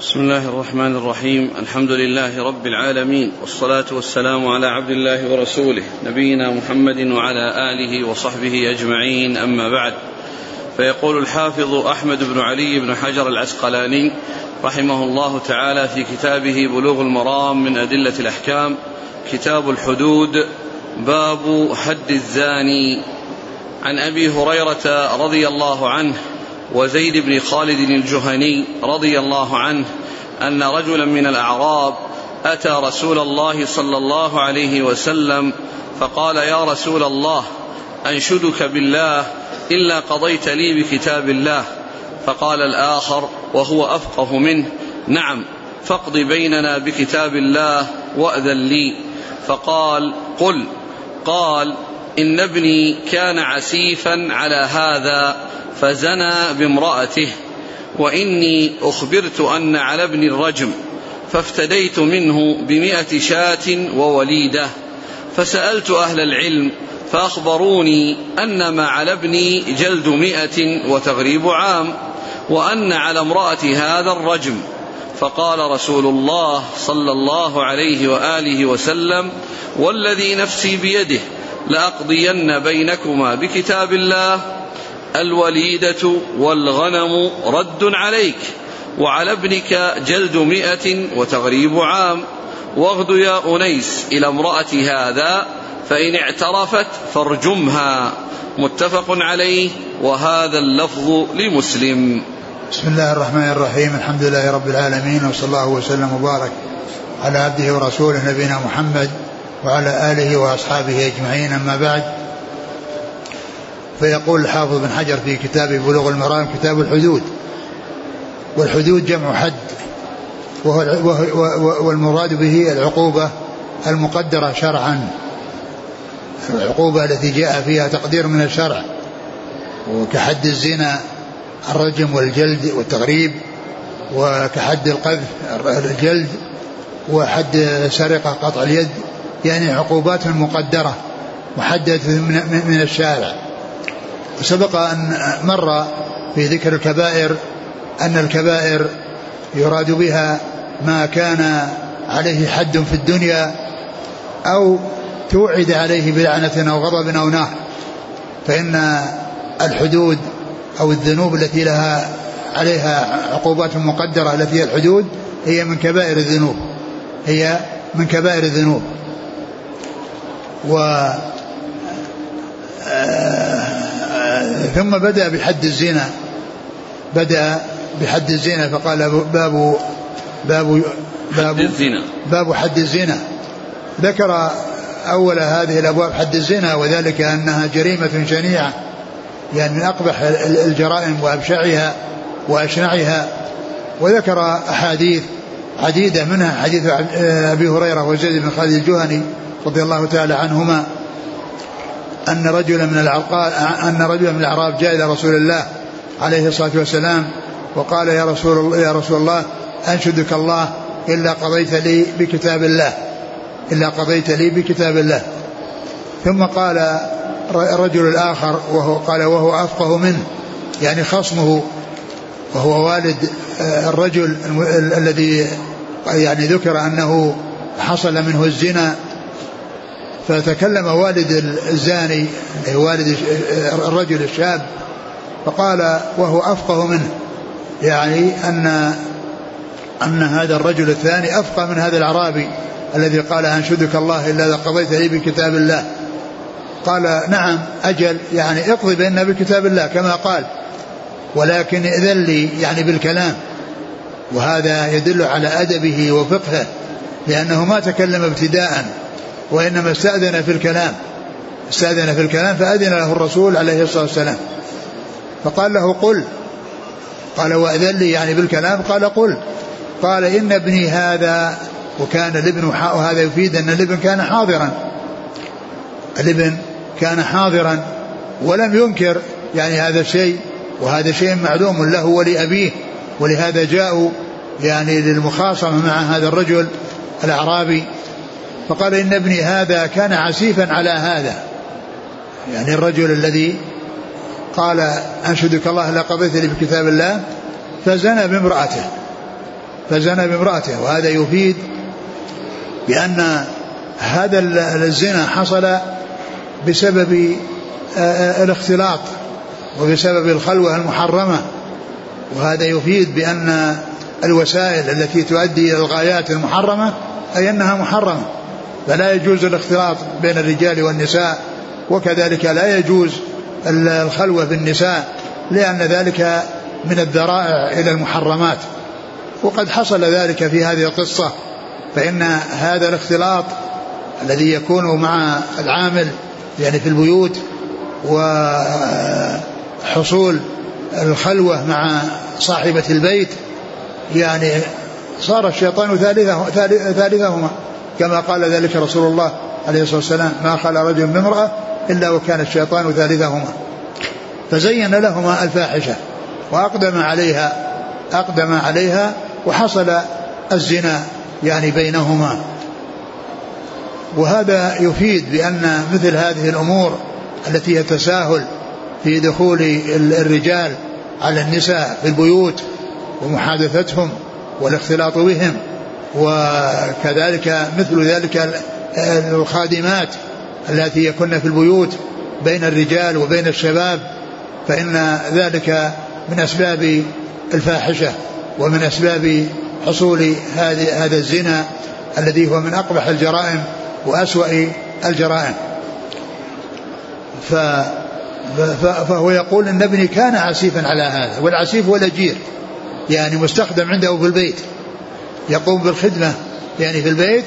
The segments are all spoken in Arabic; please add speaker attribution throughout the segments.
Speaker 1: بسم الله الرحمن الرحيم. الحمد لله رب العالمين والصلاة والسلام على عبد الله ورسوله نبينا محمد وعلى آله وصحبه أجمعين. أما بعد فيقول الحافظ أحمد بن علي بن حجر العسقلاني رحمه الله تعالى في كتابه بلوغ المرام من أدلة الأحكام كتاب الحدود باب حد الزاني. عن أبي هريرة رضي الله عنه وزيد بن خالد الجهني رضي الله عنه أن رجلا من الأعراب أتى رسول الله صلى الله عليه وسلم فقال يا رسول الله أنشدك بالله إلا قضيت لي بكتاب الله. فقال الآخر وهو أفقه منه. نعم فاقض بيننا بكتاب الله وأذن لي. فقال قل. قال إن ابني كان عسيفا على هذا فزنى بامرأته وإني أخبرت أن على ابن الرجم فافتديت منه بمئة شاة ووليدة. فسألت أهل العلم فأخبروني أن ما على ابني جلد مئة وتغريب عام وأن على امرأة هذا الرجم. فقال رسول الله صلى الله عليه وآله وسلم والذي نفسي بيده لأقضين بينكما بكتاب الله. الوليدة والغنم رد عليك. وعلى ابنك جلد مئة وتغريب عام. واغد يا أنيس إلى امرأة هذا فإن اعترفت فارجمها. متفق عليه. وهذا اللفظ لمسلم.
Speaker 2: بسم الله الرحمن الرحيم. الحمد لله رب العالمين وصلى الله وسلم وبارك على عبده ورسوله نبينا محمد وعلى آله وأصحابه أجمعين أما بعد فيقول الحافظ بن حجر في كتابه بلوغ المرام كتاب الحدود والحدود جمع حد وهو والمراد به العقوبة المقدرة شرعا العقوبة التي جاء فيها تقدير من الشرع وكحد الزنا الرجم والجلد والتغريب وكحد القذف الجلد وحد سرقة قطع اليد يعني عقوبات مقدرة محددة من الشارع. وسبق أن مر في ذكر الكبائر أن الكبائر يراد بها ما كان عليه حد في الدنيا أو توعد عليه بلعنة أو غضب أو نار فإن الحدود أو الذنوب التي لها عليها عقوبات مقدرة التي هي الحدود هي من كبائر الذنوب. هي من كبائر الذنوب. و ثم بدأ بحد الزنا. بدأ بحد الزنا فقال باب باب باب
Speaker 1: الزنا.
Speaker 2: باب حد الزنا. ذكر أول هذه الأبواب حد الزنا وذلك أنها جريمة شنيعة يعني من أقبح الجرائم وأبشعها وأشنعها. وذكر أحاديث عديدة منها حديث أبي هريرة وزيد بن خالد الجهني رضي الله تعالى عنهما أن رجلا من العرقاء أن رجلا من الأعراب جاء إلى رسول الله عليه الصلاة والسلام وقال يا رسول الله يا رسول الله أنشدك الله إلا قضيت لي بكتاب الله إلا قضيت لي بكتاب الله. ثم قال الرجل الآخر وهو قال وهو أفقه منه يعني خصمه وهو والد آه، الرجل الذي يعني ذكر أنه حصل منه الزنا. فتكلم والد الزاني والد الرجل الشاب فقال وهو أفقه منه. يعني أن أن هذا الرجل الثاني أفقه من هذا الأعرابي الذي قال أنشدك الله إلا قضيت لي بكتاب الله. قال نعم أجل يعني اقضي بيننا بكتاب الله كما قال. ولكن إذن لي يعني بالكلام. وهذا يدل على أدبه وفقهه لأنه ما تكلم ابتداء وإنما استأذن في الكلام. استأذن في الكلام فأذن له الرسول عليه الصلاة والسلام. فقال له قل. قال وأذن لي يعني بالكلام قال قل. قال إن ابني هذا وكان الابن وهذا يفيد أن الابن كان حاضرا. الابن كان حاضرا ولم ينكر يعني هذا الشيء. وهذا شيء معلوم له ولأبيه ولهذا جاءوا يعني للمخاصمة مع هذا الرجل الأعرابي فقال إن ابني هذا كان عسيفا على هذا. يعني الرجل الذي قال أنشدك الله لا لي بكتاب الله فزنى بامرأته فزنى بامرأته وهذا يفيد بأن هذا الزنا حصل بسبب الاختلاط. وبسبب الخلوة المحرمة. وهذا يفيد بأن الوسائل التي تؤدي إلى الغايات المحرمة أي أنها محرمة. فلا يجوز الاختلاط بين الرجال والنساء وكذلك لا يجوز الخلوة بالنساء لأن ذلك من الذرائع إلى المحرمات. وقد حصل ذلك في هذه القصة فإن هذا الاختلاط الذي يكون مع العامل يعني في البيوت وحصول الخلوة مع صاحبة البيت يعني صار الشيطان ثالثه ثالثهما. كما قال ذلك رسول الله عليه الصلاة والسلام ما خلى رجل من امرأة إلا وكان الشيطان ثالثهما. فزين لهما الفاحشة وأقدم عليها أقدم عليها وحصل الزنا يعني بينهما. وهذا يفيد بأن مثل هذه الأمور التي يتساهل في دخول الرجال على النساء في البيوت ومحادثتهم والاختلاط بهم وكذلك مثل ذلك الخادمات التي يكن في البيوت بين الرجال وبين الشباب فإن ذلك من أسباب الفاحشة ومن أسباب حصول هذا الزنا الذي هو من أقبح الجرائم وأسوأ الجرائم. فهو يقول إن ابني كان عسيفا على هذا والعسيف هو الأجير يعني مستخدم عنده في البيت يقوم بالخدمة يعني في البيت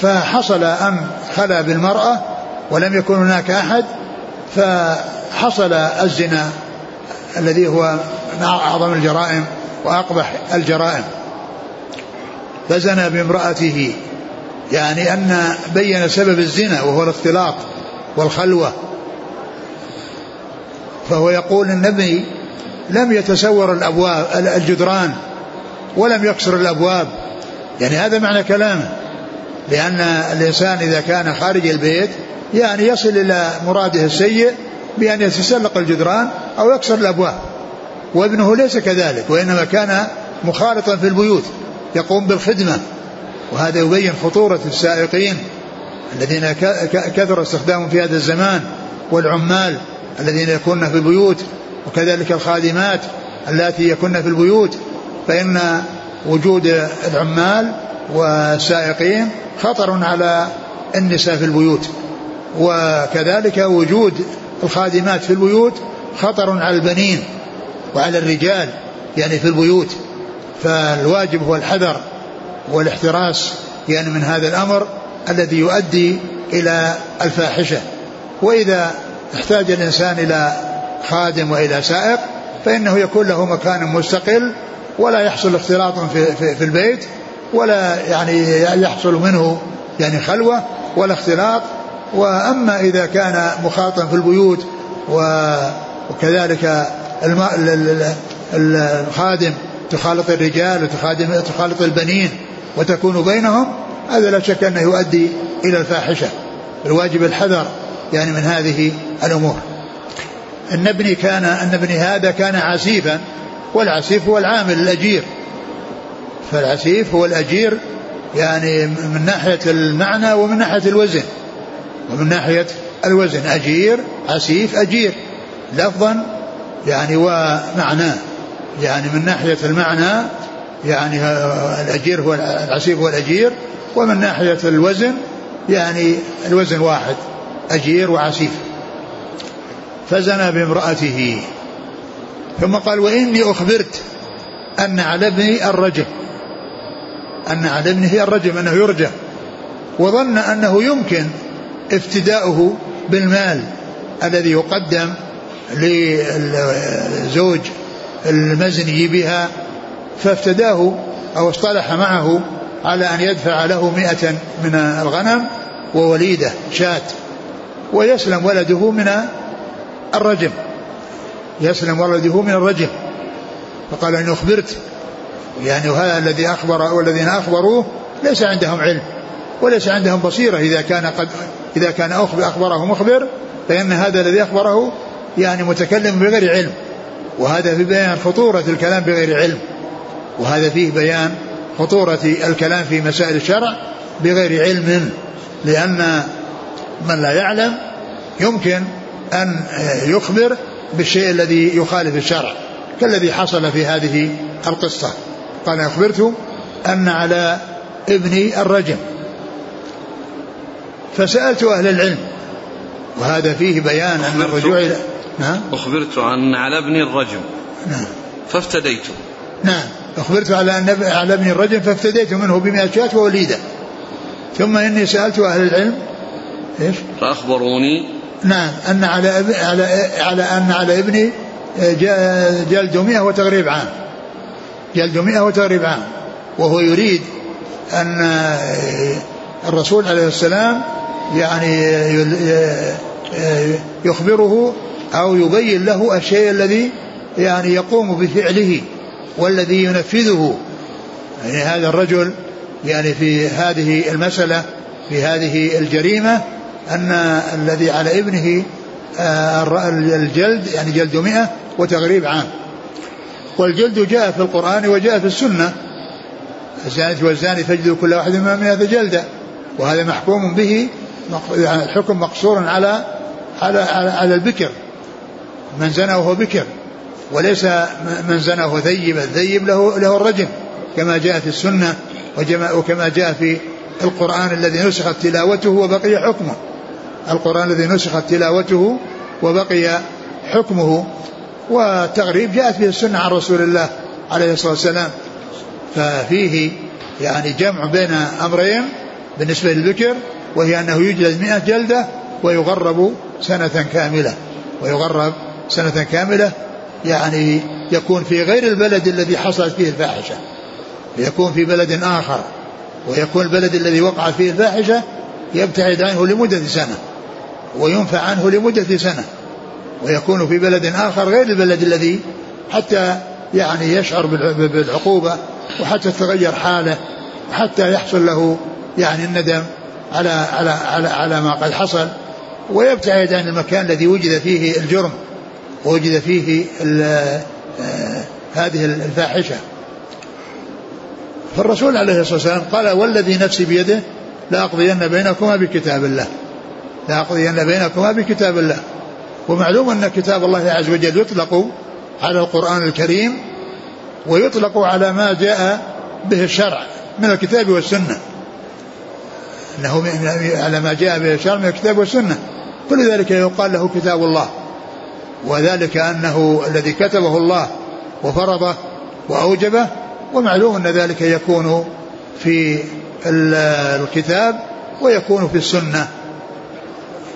Speaker 2: فحصل ان خلا بالمرأة ولم يكن هناك أحد فحصل الزنا الذي هو من أعظم الجرائم وأقبح الجرائم. فزنى بامرأته يعني أن بين سبب الزنا وهو الاختلاط والخلوة فهو يقول النبي لم يتسور الأبواب الجدران ولم يكسر الأبواب. يعني هذا معنى كلامه. لأن الإنسان إذا كان خارج البيت يعني يصل إلى مراده السيء بأن يتسلق الجدران أو يكسر الأبواب. وابنه ليس كذلك وإنما كان مخالطا في البيوت يقوم بالخدمة. وهذا يبين خطورة السائقين الذين كثر استخدامهم في هذا الزمان والعمال. الذين يكون في البيوت وكذلك الخادمات اللاتي يكن في البيوت. فإن وجود العمال والسائقين خطر على النساء في البيوت. وكذلك وجود الخادمات في البيوت خطر على البنين وعلى الرجال يعني في البيوت. فالواجب هو الحذر والاحتراس يعني من هذا الأمر الذي يؤدي إلى الفاحشة. وإذا احتاج الإنسان إلى خادم وإلى سائق فإنه يكون له مكان مستقل ولا يحصل اختلاط في, في, في البيت ولا يعني يحصل منه يعني خلوة ولا اختلاط. وأما إذا كان مخاطا في البيوت وكذلك الخادم تخالط الرجال وتخادم تخالط البنين وتكون بينهم هذا لا شك أنه يؤدي إلى الفاحشة. الواجب الحذر يعني من هذه الأمور. أن ابني كان أن ابني هذا كان عسيفا والعسيف هو العامل الأجير. فالعسيف هو الأجير يعني من ناحية المعنى ومن ناحية الوزن. ومن ناحية الوزن أجير عسيف أجير. لفظا يعني ومعناه. يعني من ناحية المعنى يعني الأجير هو العسيف هو الأجير ومن ناحية الوزن يعني الوزن واحد. أجير وعسيف. فزنى بامرأته. ثم قال وإني أخبرت أن على ابني الرجم. أن على ابنه الرجم أنه يرجم وظن أنه يمكن افتداؤه بالمال الذي يقدم للزوج المزني بها فافتداه أو اصطلح معه على أن يدفع له مئة من الغنم ووليدة شاة. ويسلم ولده من الرجم. يسلم ولده من الرجم. فقال إن أخبرت يعني هذا الذي أخبر والذين أخبروه ليس عندهم علم وليس عندهم بصيرة. إذا كان قد إذا كان أخبره مخبر فإن هذا الذي أخبره يعني متكلم بغير علم. وهذا في بيان خطورة الكلام بغير علم. وهذا فيه بيان خطورة الكلام في مسائل الشرع بغير علم لأن من لا يعلم يمكن أن يخبر بالشيء الذي يخالف الشرع كالذي حصل في هذه القصة. قال أخبرت أن على ابني الرجم. فسألت أهل العلم وهذا فيه بيان أن الرجوع إلى
Speaker 1: نعم. أخبرت أن على ابني الرجم.
Speaker 2: نعم.
Speaker 1: فافتديت.
Speaker 2: نعم. أخبرت على أن على ابني الرجم فافتديت منه بمئة شاة ووليدة. ثم إني سألت أهل العلم إيش؟
Speaker 1: فأخبروني.
Speaker 2: نعم أن على على على أن على ابني جلد مئة وتغريب عام. جلد مئة وتغريب عام. وهو يريد أن الرسول عليه السلام يعني يخبره أو يبين له الشيء الذي يعني يقوم بفعله والذي ينفذه. يعني هذا الرجل يعني في هذه المسألة في هذه الجريمة أن الذي على ابنه آه، الجلد يعني جلد مئة وتغريب عام. والجلد جاء في القرآن وجاء في السنة. الزانية والزاني فاجلدوا كل واحد منهما مئة جلدة. وهذا محكوم به يعني الحكم مقصور على على على, على البكر. من زنى وهو بكر. وليس من زنى وهو ثيب. الثيب له له الرجم كما جاء في السنة وكما جاء في القرآن الذي نسخت تلاوته وبقي حكمه. القرآن الذي نسخت تلاوته وبقي حكمه والتغريب جاءت به السنة عن رسول الله عليه الصلاة والسلام. ففيه يعني جمع بين أمرين بالنسبة للذكر وهي أنه يجلد مئة جلدة ويغرب سنة كاملة. ويغرب سنة كاملة يعني يكون في غير البلد الذي حصلت فيه الفاحشة. يكون في بلد آخر ويكون البلد الذي وقعت فيه الفاحشة يبتعد عنه لمدة سنة. وينفع عنه لمدة سنة ويكون في بلد آخر غير البلد الذي حتى يعني يشعر بالعقوبة وحتى تتغير حاله وحتى يحصل له يعني الندم على على على على ما قد حصل. ويبتعد عن المكان الذي وجد فيه الجرم ووجد فيه آه، هذه الفاحشة. فالرسول عليه الصلاة والسلام قال والذي نفسي بيده لأقضين بينكما بكتاب الله. لأقضين بينكما بكتاب الله. ومعلوم أن كتاب الله عز وجل يطلق على القرآن الكريم ويطلق على ما جاء به الشرع من الكتاب والسنة. أنه على ما جاء به الشرع من الكتاب والسنة. كل ذلك يقال له كتاب الله. وذلك أنه الذي كتبه الله وفرضه وأوجبه ومعلوم أن ذلك يكون في الكتاب ويكون في السنة.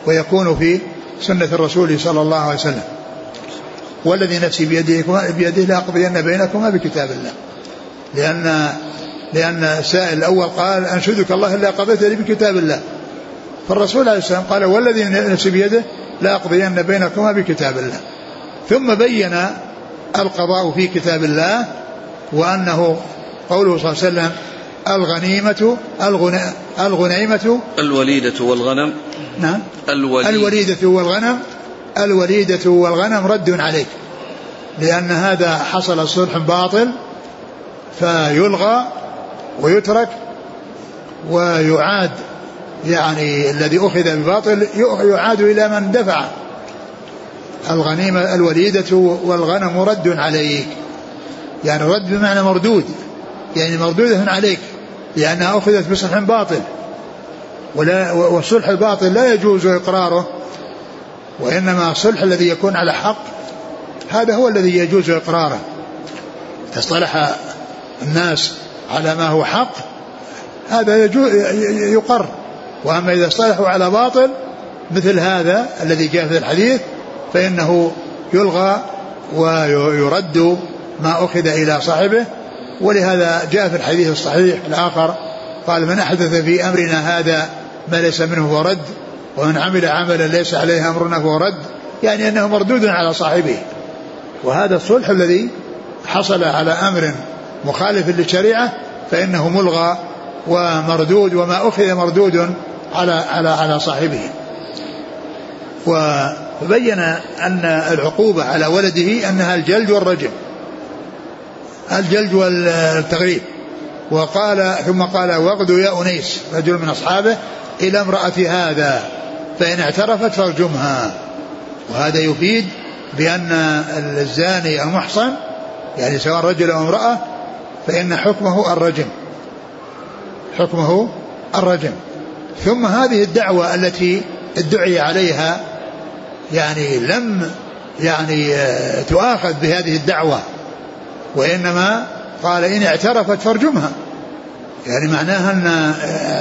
Speaker 2: ويكون في سنة الرسول صلى الله عليه وسلم. والذي نفسي بيده بيده لأقضين بينكما بكتاب الله. لأن لأن السائل الأول قال أنشدك الله إلا قضيت لي بكتاب الله. فالرسول عليه السلام قال والذي نفسي بيده لأقضين بينكما بكتاب الله. ثم بين القضاء في كتاب الله وأنه قوله صلى الله عليه وسلم الغنيمة الغنيمة.
Speaker 1: الوليدة والغنم.
Speaker 2: نعم.
Speaker 1: الوليدة,
Speaker 2: الوليدة والغنم. الوليدة والغنم رد عليك لأن هذا حصل صلح باطل فيلغى ويترك ويعاد يعني الذي أخذ بباطل يعاد إلى من دفع. الغنيمة الوليدة والغنم رد عليك يعني رد بمعنى مردود. يعني مردودة عليك لأنها أخذت بصلح باطل. ولا والصلح الباطل لا يجوز إقراره وإنما الصلح الذي يكون على حق هذا هو الذي يجوز إقراره. اصطلح الناس على ما هو حق هذا يقر. وأما إذا اصطلحوا على باطل مثل هذا الذي جاء في الحديث فإنه يلغى ويرد ما أخذ إلى صاحبه. ولهذا جاء في الحديث الصحيح الآخر قال من أحدث في أمرنا هذا ما ليس منه هو رد ومن عمل عملا ليس عليه أمرنا فهو رد. يعني أنه مردود على صاحبه. وهذا الصلح الذي حصل على أمر مخالف للشريعة فإنه ملغى ومردود وما أخذ مردود على على على صاحبه. وبين أن العقوبة على ولده أنها الجلد والرجم. الجلد والتغريب. وقال ثم قال واغدوا يا أنيس رجل من أصحابه إلى امرأة هذا فإن اعترفت فارجمها. وهذا يفيد بأن الزاني المحصن يعني سواء رجل أو امرأة فإن حكمه الرجم. حكمه الرجم. ثم هذه الدعوة التي ادعي عليها يعني لم يعني آه، تؤاخذ بهذه الدعوة. وإنما قال إن اعترفت فارجمها. يعني معناها أن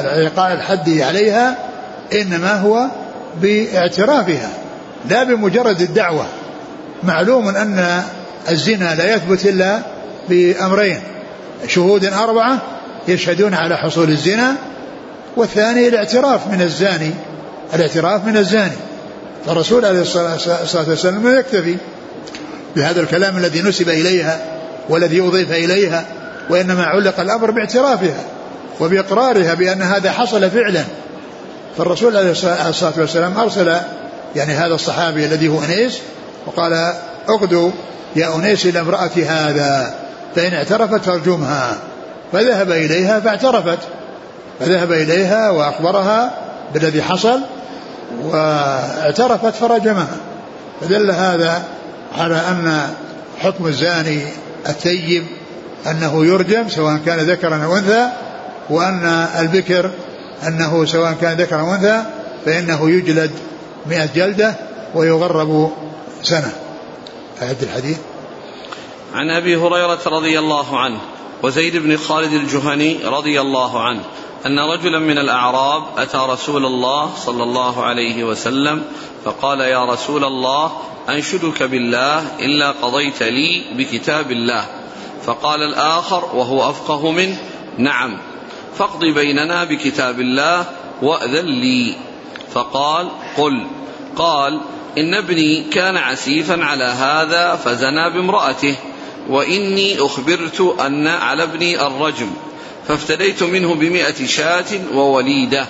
Speaker 2: العقاب الحدي عليها إنما هو باعترافها لا بمجرد الدعوة. معلوم أن الزنا لا يثبت إلا بأمرين شهود أربعة يشهدون على حصول الزنا والثاني الاعتراف من الزاني الاعتراف من الزاني. فالرسول عليه الصلاة والسلام لا يكتفي بهذا الكلام الذي نسب إليها والذي أضيف إليها وإنما علق الأمر باعترافها وبإقرارها بأن هذا حصل فعلا. فالرسول عليه الصلاة والسلام أرسل يعني هذا الصحابي الذي هو أنيس وقال اغدوا يا أنيس إلى امرأة هذا فإن اعترفت فارجمها فذهب إليها فاعترفت. فذهب إليها وأخبرها بالذي حصل واعترفت فرجمها. فدل هذا على أن حكم الزاني الثيب أنه يرجم سواء كان ذكرا أو أنثى وأن البكر أنه سواء كان ذكرا أو أنثى فإنه يجلد مئة جلدة ويغرب سنة. أعد الحديث.
Speaker 1: عن أبي هريرة رضي الله عنه وزيد بن خالد الجهني رضي الله عنه أن رجلا من الأعراب أتى رسول الله صلى الله عليه وسلم فقال يا رسول الله أنشدك بالله إلا قضيت لي بكتاب الله. فقال الآخر وهو أفقه منه نعم فاقض بيننا بكتاب الله وأذن لي. فقال قل. قال إن ابني كان عسيفا على هذا فزنى بامرأته وإني أخبرت أن على ابني الرجم فافتديت منه بمئة شاة ووليدة.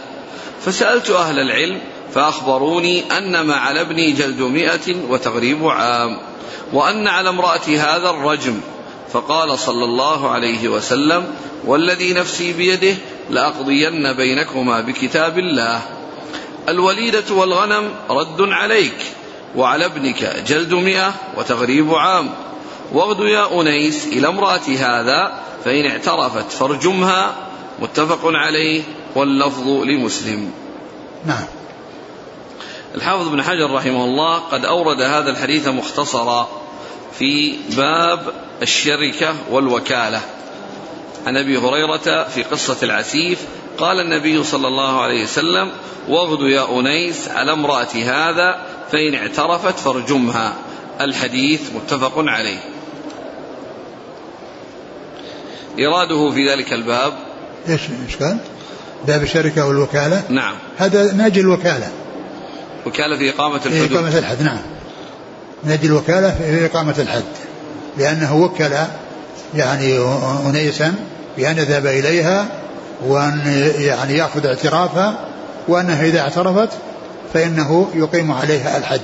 Speaker 1: فسألت أهل العلم فأخبروني أن ما على ابني جلد مئة وتغريب عام وأن على امرأة هذا الرجم. فقال صلى الله عليه وسلم والذي نفسي بيده لأقضين بينكما بكتاب الله. الوليدة والغنم رد عليك وعلى ابنك جلد مئة وتغريب عام. واغد يا أنيس إلى امرأة هذا فإن اعترفت فارجمها. متفق عليه واللفظ لمسلم.
Speaker 2: نعم.
Speaker 1: الحافظ بن حجر رحمه الله قد أورد هذا الحديث مختصرا في باب الشركة والوكالة. عن أبي هريرة في قصة العسيف قال النبي صلى الله عليه وسلم واغد يا أنيس على امرأة هذا فإن اعترفت فارجمها. الحديث متفق عليه. إراده في ذلك الباب.
Speaker 2: إيش إيش قال؟ باب الشركة والوكالة؟
Speaker 1: نعم.
Speaker 2: هذا ناجي الوكالة.
Speaker 1: وكالة في إقامة
Speaker 2: في
Speaker 1: الحدود.
Speaker 2: إقامة الحد نعم. ناجي الوكالة في إقامة الحد لأنه وكل يعني أنيسا بأن يذهب إليها وأن يعني يأخذ اعترافها وأنها إذا اعترفت فإنه يقيم عليها الحد.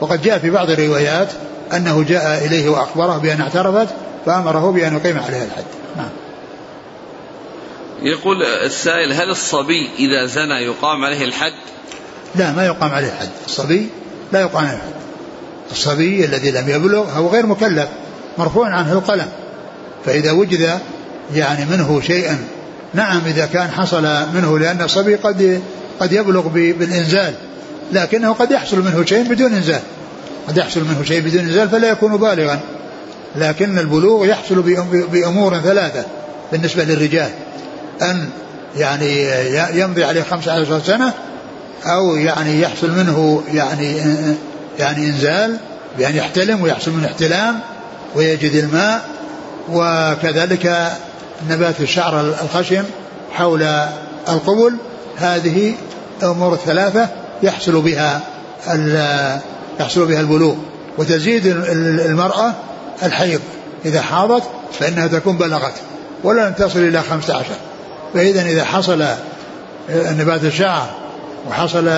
Speaker 2: وقد جاء في بعض الروايات أنه جاء إليه وأخبره بأن اعترفت فأمره بأن يقيم عليها الحد. نعم.
Speaker 1: يقول السائل هل الصبي إذا زنى يقام عليه الحد؟
Speaker 2: لا ما يقام عليه الحد الصبي لا يقام عليه الحد الصبي الذي لم يبلغ هو غير مكلف مرفوع عنه القلم. فإذا وجد يعني منه شيئا نعم إذا كان حصل منه لأن الصبي قد قد يبلغ بالإنزال. لكنه قد يحصل منه شيء بدون إنزال. قد يحصل منه شيء بدون إنزال فلا يكون بالغا. لكن البلوغ يحصل بأمور ثلاثة بالنسبة للرجال. أن يعني يمضي عليه خمسة عشر سنة أو يعني يحصل منه يعني يعني إنزال بأن يحتلم ويحصل منه احتلام ويجد الماء وكذلك نبات الشعر الخشن حول القبل. هذه أمور الثلاثة يحصل بها يحصل بها البلوغ. وتزيد المرأة الحيض. إذا حاضت فإنها تكون بلغت لم تصل إلى خمسة عشر. فإذا إذا حصل نبات الشعر وحصل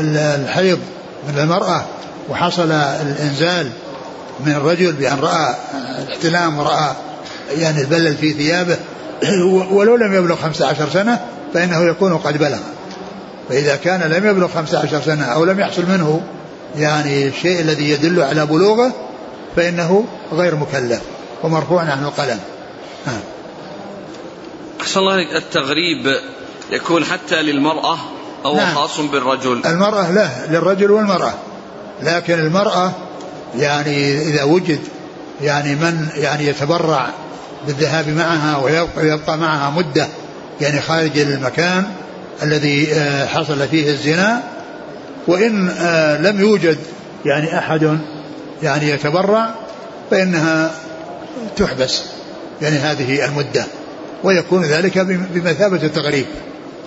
Speaker 2: الحيض من المرأة وحصل الإنزال من الرجل بأن رأى الاحتلام ورأى يعني البلل في ثيابه. ولو لم يبلغ 15 سنة فإنه يكون قد بلغ. فإذا كان لم يبلغ 15 سنة أو لم يحصل منه يعني الشيء الذي يدل على بلوغه فإنه غير مكلف ومرفوع عنه القلم.
Speaker 1: أحسن الله التغريب يكون حتى للمرأة أو نعم. خاص بالرجل.
Speaker 2: المرأة له للرجل والمرأة. لكن المرأة يعني إذا وجد يعني من يعني يتبرع بالذهاب معها ويبقى, ويبقى معها مدة يعني خارج المكان الذي آه، حصل فيه الزنا وإن آه، لم يوجد يعني أحد يعني يتبرع فإنها تحبس يعني هذه المدة ويكون ذلك بمثابة التغريب.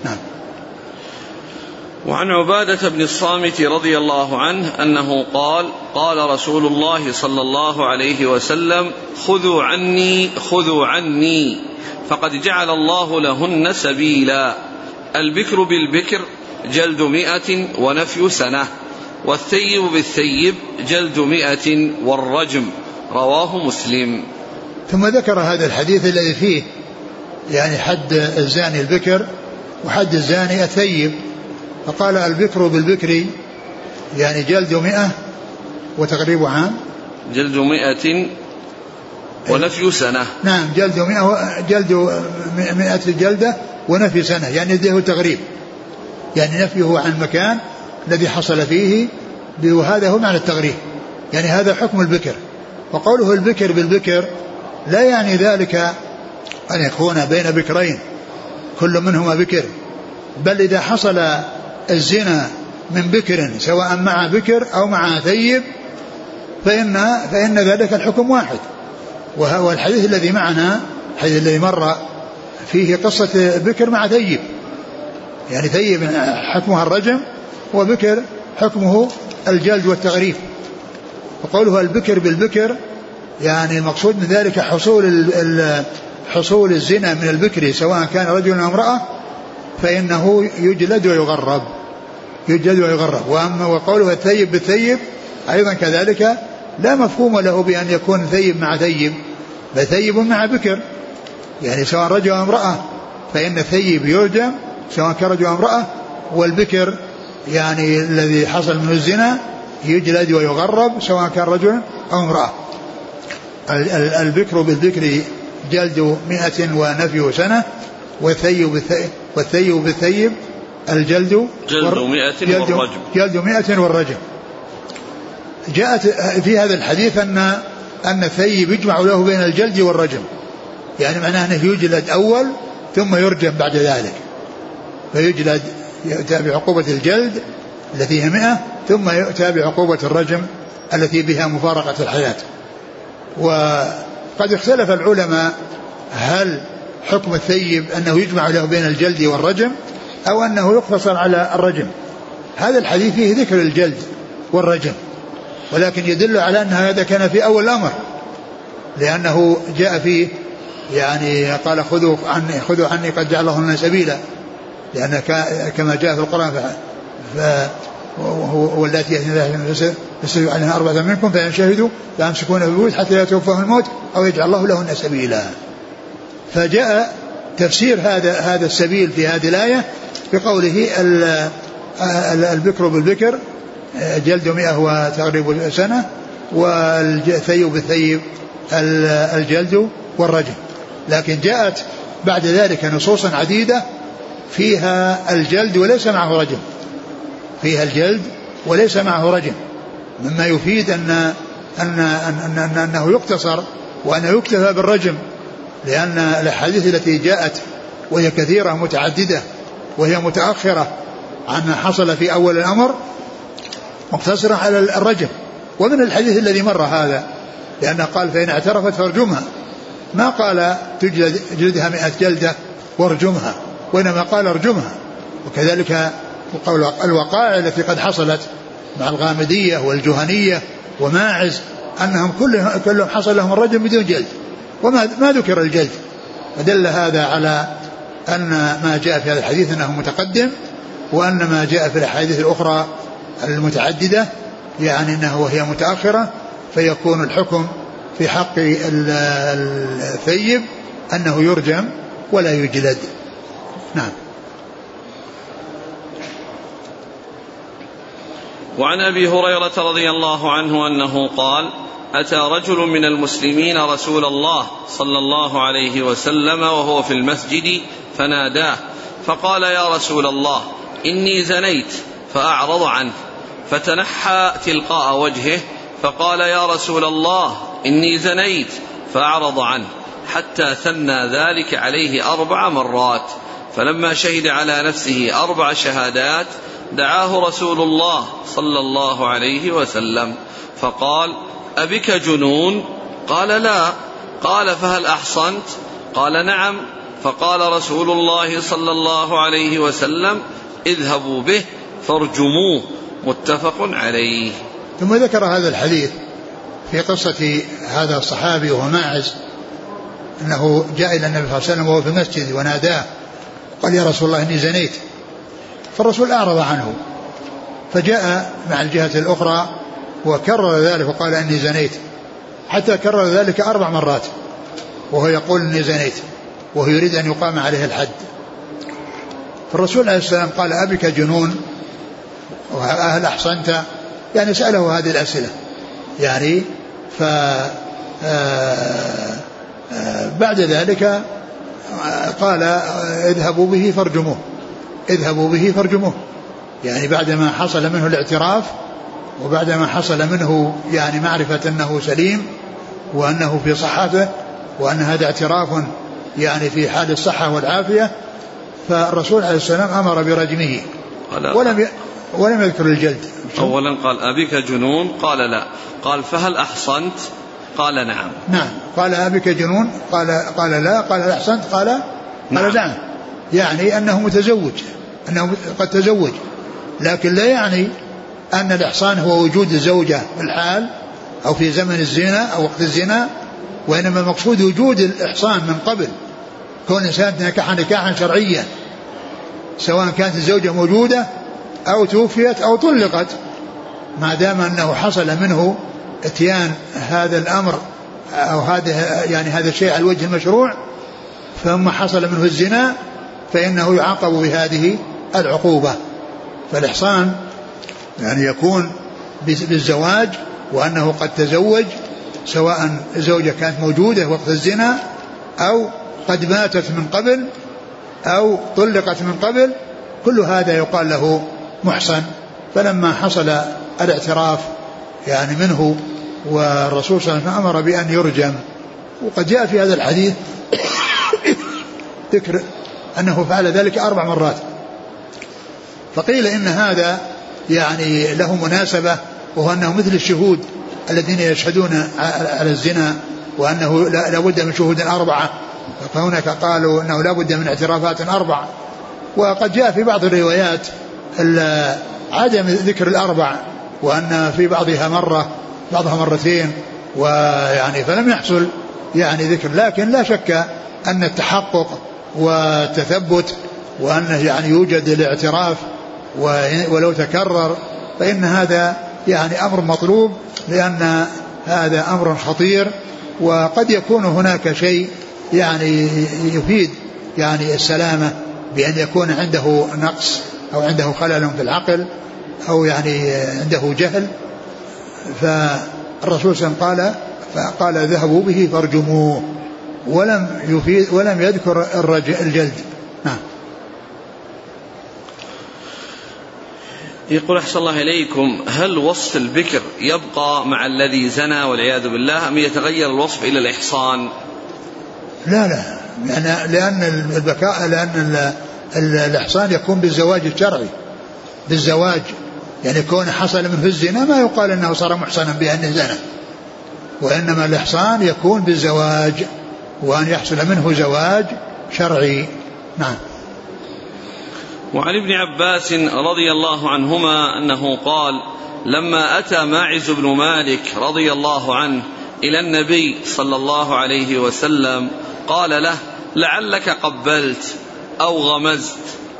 Speaker 2: نعم.
Speaker 1: وعن عبادة بن الصامت رضي الله عنه أنه قال قال رسول الله صلى الله عليه وسلم خذوا عني خذوا عني فقد جعل الله لهن سبيلا. البكر بالبكر جلد مئة ونفي سنة والثيب بالثيب جلد مئة والرجم رواه مسلم.
Speaker 2: ثم ذكر هذا الحديث الذي فيه يعني حد الزاني البكر وحد الزاني الثيب. فقال البكر بالبكر يعني جلد مئة وتقريب عام.
Speaker 1: جلد مئة ونفي سنة.
Speaker 2: نعم جلد مئة جلد مئة جلدة ونفي سنة يعني ذي تغريب يعني نفيه عن المكان الذي حصل فيه وهذا هو معنى التغريب يعني هذا حكم البكر. وقوله البكر بالبكر لا يعني ذلك أن يكون بين بكرين. كل منهما بكر. بل إذا حصل الزنا من بكر سواء مع بكر أو مع ثيب فإن فإن ذلك الحكم واحد. وهو الحديث الذي معنا الحديث الذي مر فيه قصة بكر مع ثيب. يعني ثيب حكمها الرجم وبكر حكمه الجلد والتغريف وقوله البكر بالبكر يعني المقصود من ذلك حصول حصول الزنا من البكر سواء كان رجل أو امرأة فإنه يجلد ويغرب يجلد ويغرب. وأما وقوله الثيب بالثيب أيضا كذلك لا مفهوم له بأن يكون ثيب مع ثيب بل ثيب مع بكر. يعني سواء رجل أو امرأة فإن الثيب يرجم سواء كان رجل أو امرأة والبكر يعني الذي حصل منه الزنا يجلد ويغرب سواء كان رجل أو امرأة. البكر بالبكر جلد مئة ونفي سنة والثيب والثيب بالثيب الجلد
Speaker 1: جلد مئة والرجم.
Speaker 2: جلد مئة والرجم. جاءت في هذا الحديث أن أن الثيب يجمع له بين الجلد والرجم. يعني معناه أنه يجلد أول ثم يرجم بعد ذلك. فيجلد يؤتى بعقوبة الجلد التي هي مئة ثم يؤتى بعقوبة الرجم التي بها مفارقة الحياة. وقد اختلف العلماء هل حكم الثيب أنه يجمع له بين الجلد والرجم أو أنه يقتصر على الرجم. هذا الحديث فيه ذكر الجلد والرجم ولكن يدل على أن هذا كان في أول الأمر لأنه جاء فيه يعني قال خذوا عني خذوا عني قد جعل الله لنا سبيلا لأن كما جاء في القرآن واللاتي يأتين فسجدوا عليها أربعة منكم فإن شهدوا فأمسكون بالبيوت حتى لا يتوفاهم الموت أو يجعل الله لهن سبيلا. فجاء تفسير هذا هذا السبيل في هذه الآية بقوله البكر بالبكر جلد مئة وتغريب سنة والثيب بالثيب الجلد والرجم. لكن جاءت بعد ذلك نصوصا عديدة فيها الجلد وليس معه رجم. فيها الجلد وليس معه رجم. مما يفيد أن أن, أن, أن أنه يقتصر وأنه يكتفى بالرجم لأن الأحاديث التي جاءت وهي كثيرة متعددة وهي متأخرة عن ما حصل في أول الأمر مقتصرة على الرجم. ومن الحديث الذي مر هذا لأنه قال فإن اعترفت فارجمها. ما قال تجلد جلدها مئة جلدة وارجمها وإنما قال ارجمها. وكذلك الوقائع التي قد حصلت مع الغامدية والجهنية وماعز أنهم كلهم, كلهم حصل لهم الرجم بدون جلد. وما ما ذكر الجلد. فدل هذا على أن ما جاء في هذا الحديث أنه متقدم وأن ما جاء في الأحاديث الأخرى المتعددة يعني أنه وهي متأخرة فيكون الحكم في حق الثيب أنه يرجم ولا يجلد. نعم.
Speaker 1: وعن أبي هريرة رضي الله عنه أنه قال أتى رجل من المسلمين رسول الله صلى الله عليه وسلم وهو في المسجد فناداه فقال يا رسول الله إني زنيت فأعرض عنه فتنحى تلقاء وجهه فقال يا رسول الله إني زنيت فأعرض عنه حتى ثنى ذلك عليه أربع مرات فلما شهد على نفسه أربع شهادات دعاه رسول الله صلى الله عليه وسلم. فقال أبك جنون؟ قال لا. قال فهل أحصنت؟ قال نعم. فقال رسول الله صلى الله عليه وسلم اذهبوا به فارجموه. متفق عليه.
Speaker 2: ثم ذكر هذا الحديث في قصة هذا الصحابي وهو ماعز أنه جاء إلى النبي صلى الله عليه وسلم وهو في المسجد وناداه قال يا رسول الله إني زنيت. فالرسول أعرض عنه فجاء مع الجهة الأخرى وكرر ذلك وقال إني زنيت حتى كرر ذلك أربع مرات وهو يقول إني زنيت وهو يريد أن يقام عليه الحد. فالرسول عليه السلام قال أبك جنون وهل أحصنت؟ يعني سأله هذه الأسئلة يعني ف آه، آه، بعد ذلك قال اذهبوا به فارجموه. اذهبوا به فارجموه. يعني بعدما حصل منه الاعتراف وبعدما حصل منه يعني معرفة أنه سليم وأنه في صحته وأن هذا اعتراف يعني في حال الصحة والعافية فالرسول عليه السلام أمر برجمه. ولم ي... ولم يذكر الجلد.
Speaker 1: أولا قال أبيك جنون؟ قال لا. قال فهل أحصنت؟ قال نعم.
Speaker 2: نعم. قال أبيك جنون؟ قال قال لا. قال هل أحصنت؟ قال نعم. قال نعم. يعني أنه متزوج أنه قد تزوج لكن لا يعني أن الإحصان هو وجود الزوجة في الحال أو في زمن الزنا أو وقت الزنا وإنما المقصود وجود الإحصان من قبل. كون الإنسان نكح نكاحا شرعيا سواء كانت الزوجة موجودة أو توفيت أو طلقت ما دام أنه حصل منه إتيان هذا الأمر أو هذا يعني هذا الشيء على الوجه المشروع ثم حصل منه الزنا فإنه يعاقب بهذه العقوبة. فالإحصان يعني يكون بالزواج وأنه قد تزوج سواء الزوجة كانت موجودة وقت الزنا أو قد ماتت من قبل أو طلقت من قبل كل هذا يقال له محصن. فلما حصل الاعتراف يعني منه والرسول صلى الله عليه وسلم أمر بأن يرجم. وقد جاء في هذا الحديث ذكر أنه فعل ذلك أربع مرات. فقيل إن هذا يعني له مناسبة وهو أنه مثل الشهود الذين يشهدون على الزنا وأنه لا بد من شهود أربعة. فهناك قالوا أنه لا بد من اعترافات أربع. وقد جاء في بعض الروايات عدم ذكر الأربع وأن في بعضها مرة بعضها مرتين ويعني فلم يحصل يعني ذكر. لكن لا شك أن التحقق والتثبت وأنه يعني يوجد الاعتراف ولو تكرر فإن هذا يعني أمر مطلوب لأن هذا أمر خطير وقد يكون هناك شيء يعني يفيد يعني السلامة بأن يكون عنده نقص أو عنده خلل في العقل أو يعني عنده جهل. فالرسول صلى الله عليه وسلم قال فقال ذهبوا به فارجموه. ولم يفيد ولم يذكر الجلد. نعم.
Speaker 1: يقول أحسن الله إليكم هل وصف البكر يبقى مع الذي زنى والعياذ بالله أم يتغير الوصف إلى الإحصان؟
Speaker 2: لا لا. لأن, لأن البكاء لأن الإحصان يكون بالزواج الشرعي. بالزواج. يعني كون حصل منه الزنا ما يقال أنه صار محصنا بأنه زنى. وإنما الإحصان يكون بالزواج. وأن يحصل منه زواج شرعي. نعم.
Speaker 1: وعن ابن عباس رضي الله عنهما أنه قال لما أتى ماعز بن مالك رضي الله عنه إلى النبي صلى الله عليه وسلم قال له لعلك قبلت أو غمزت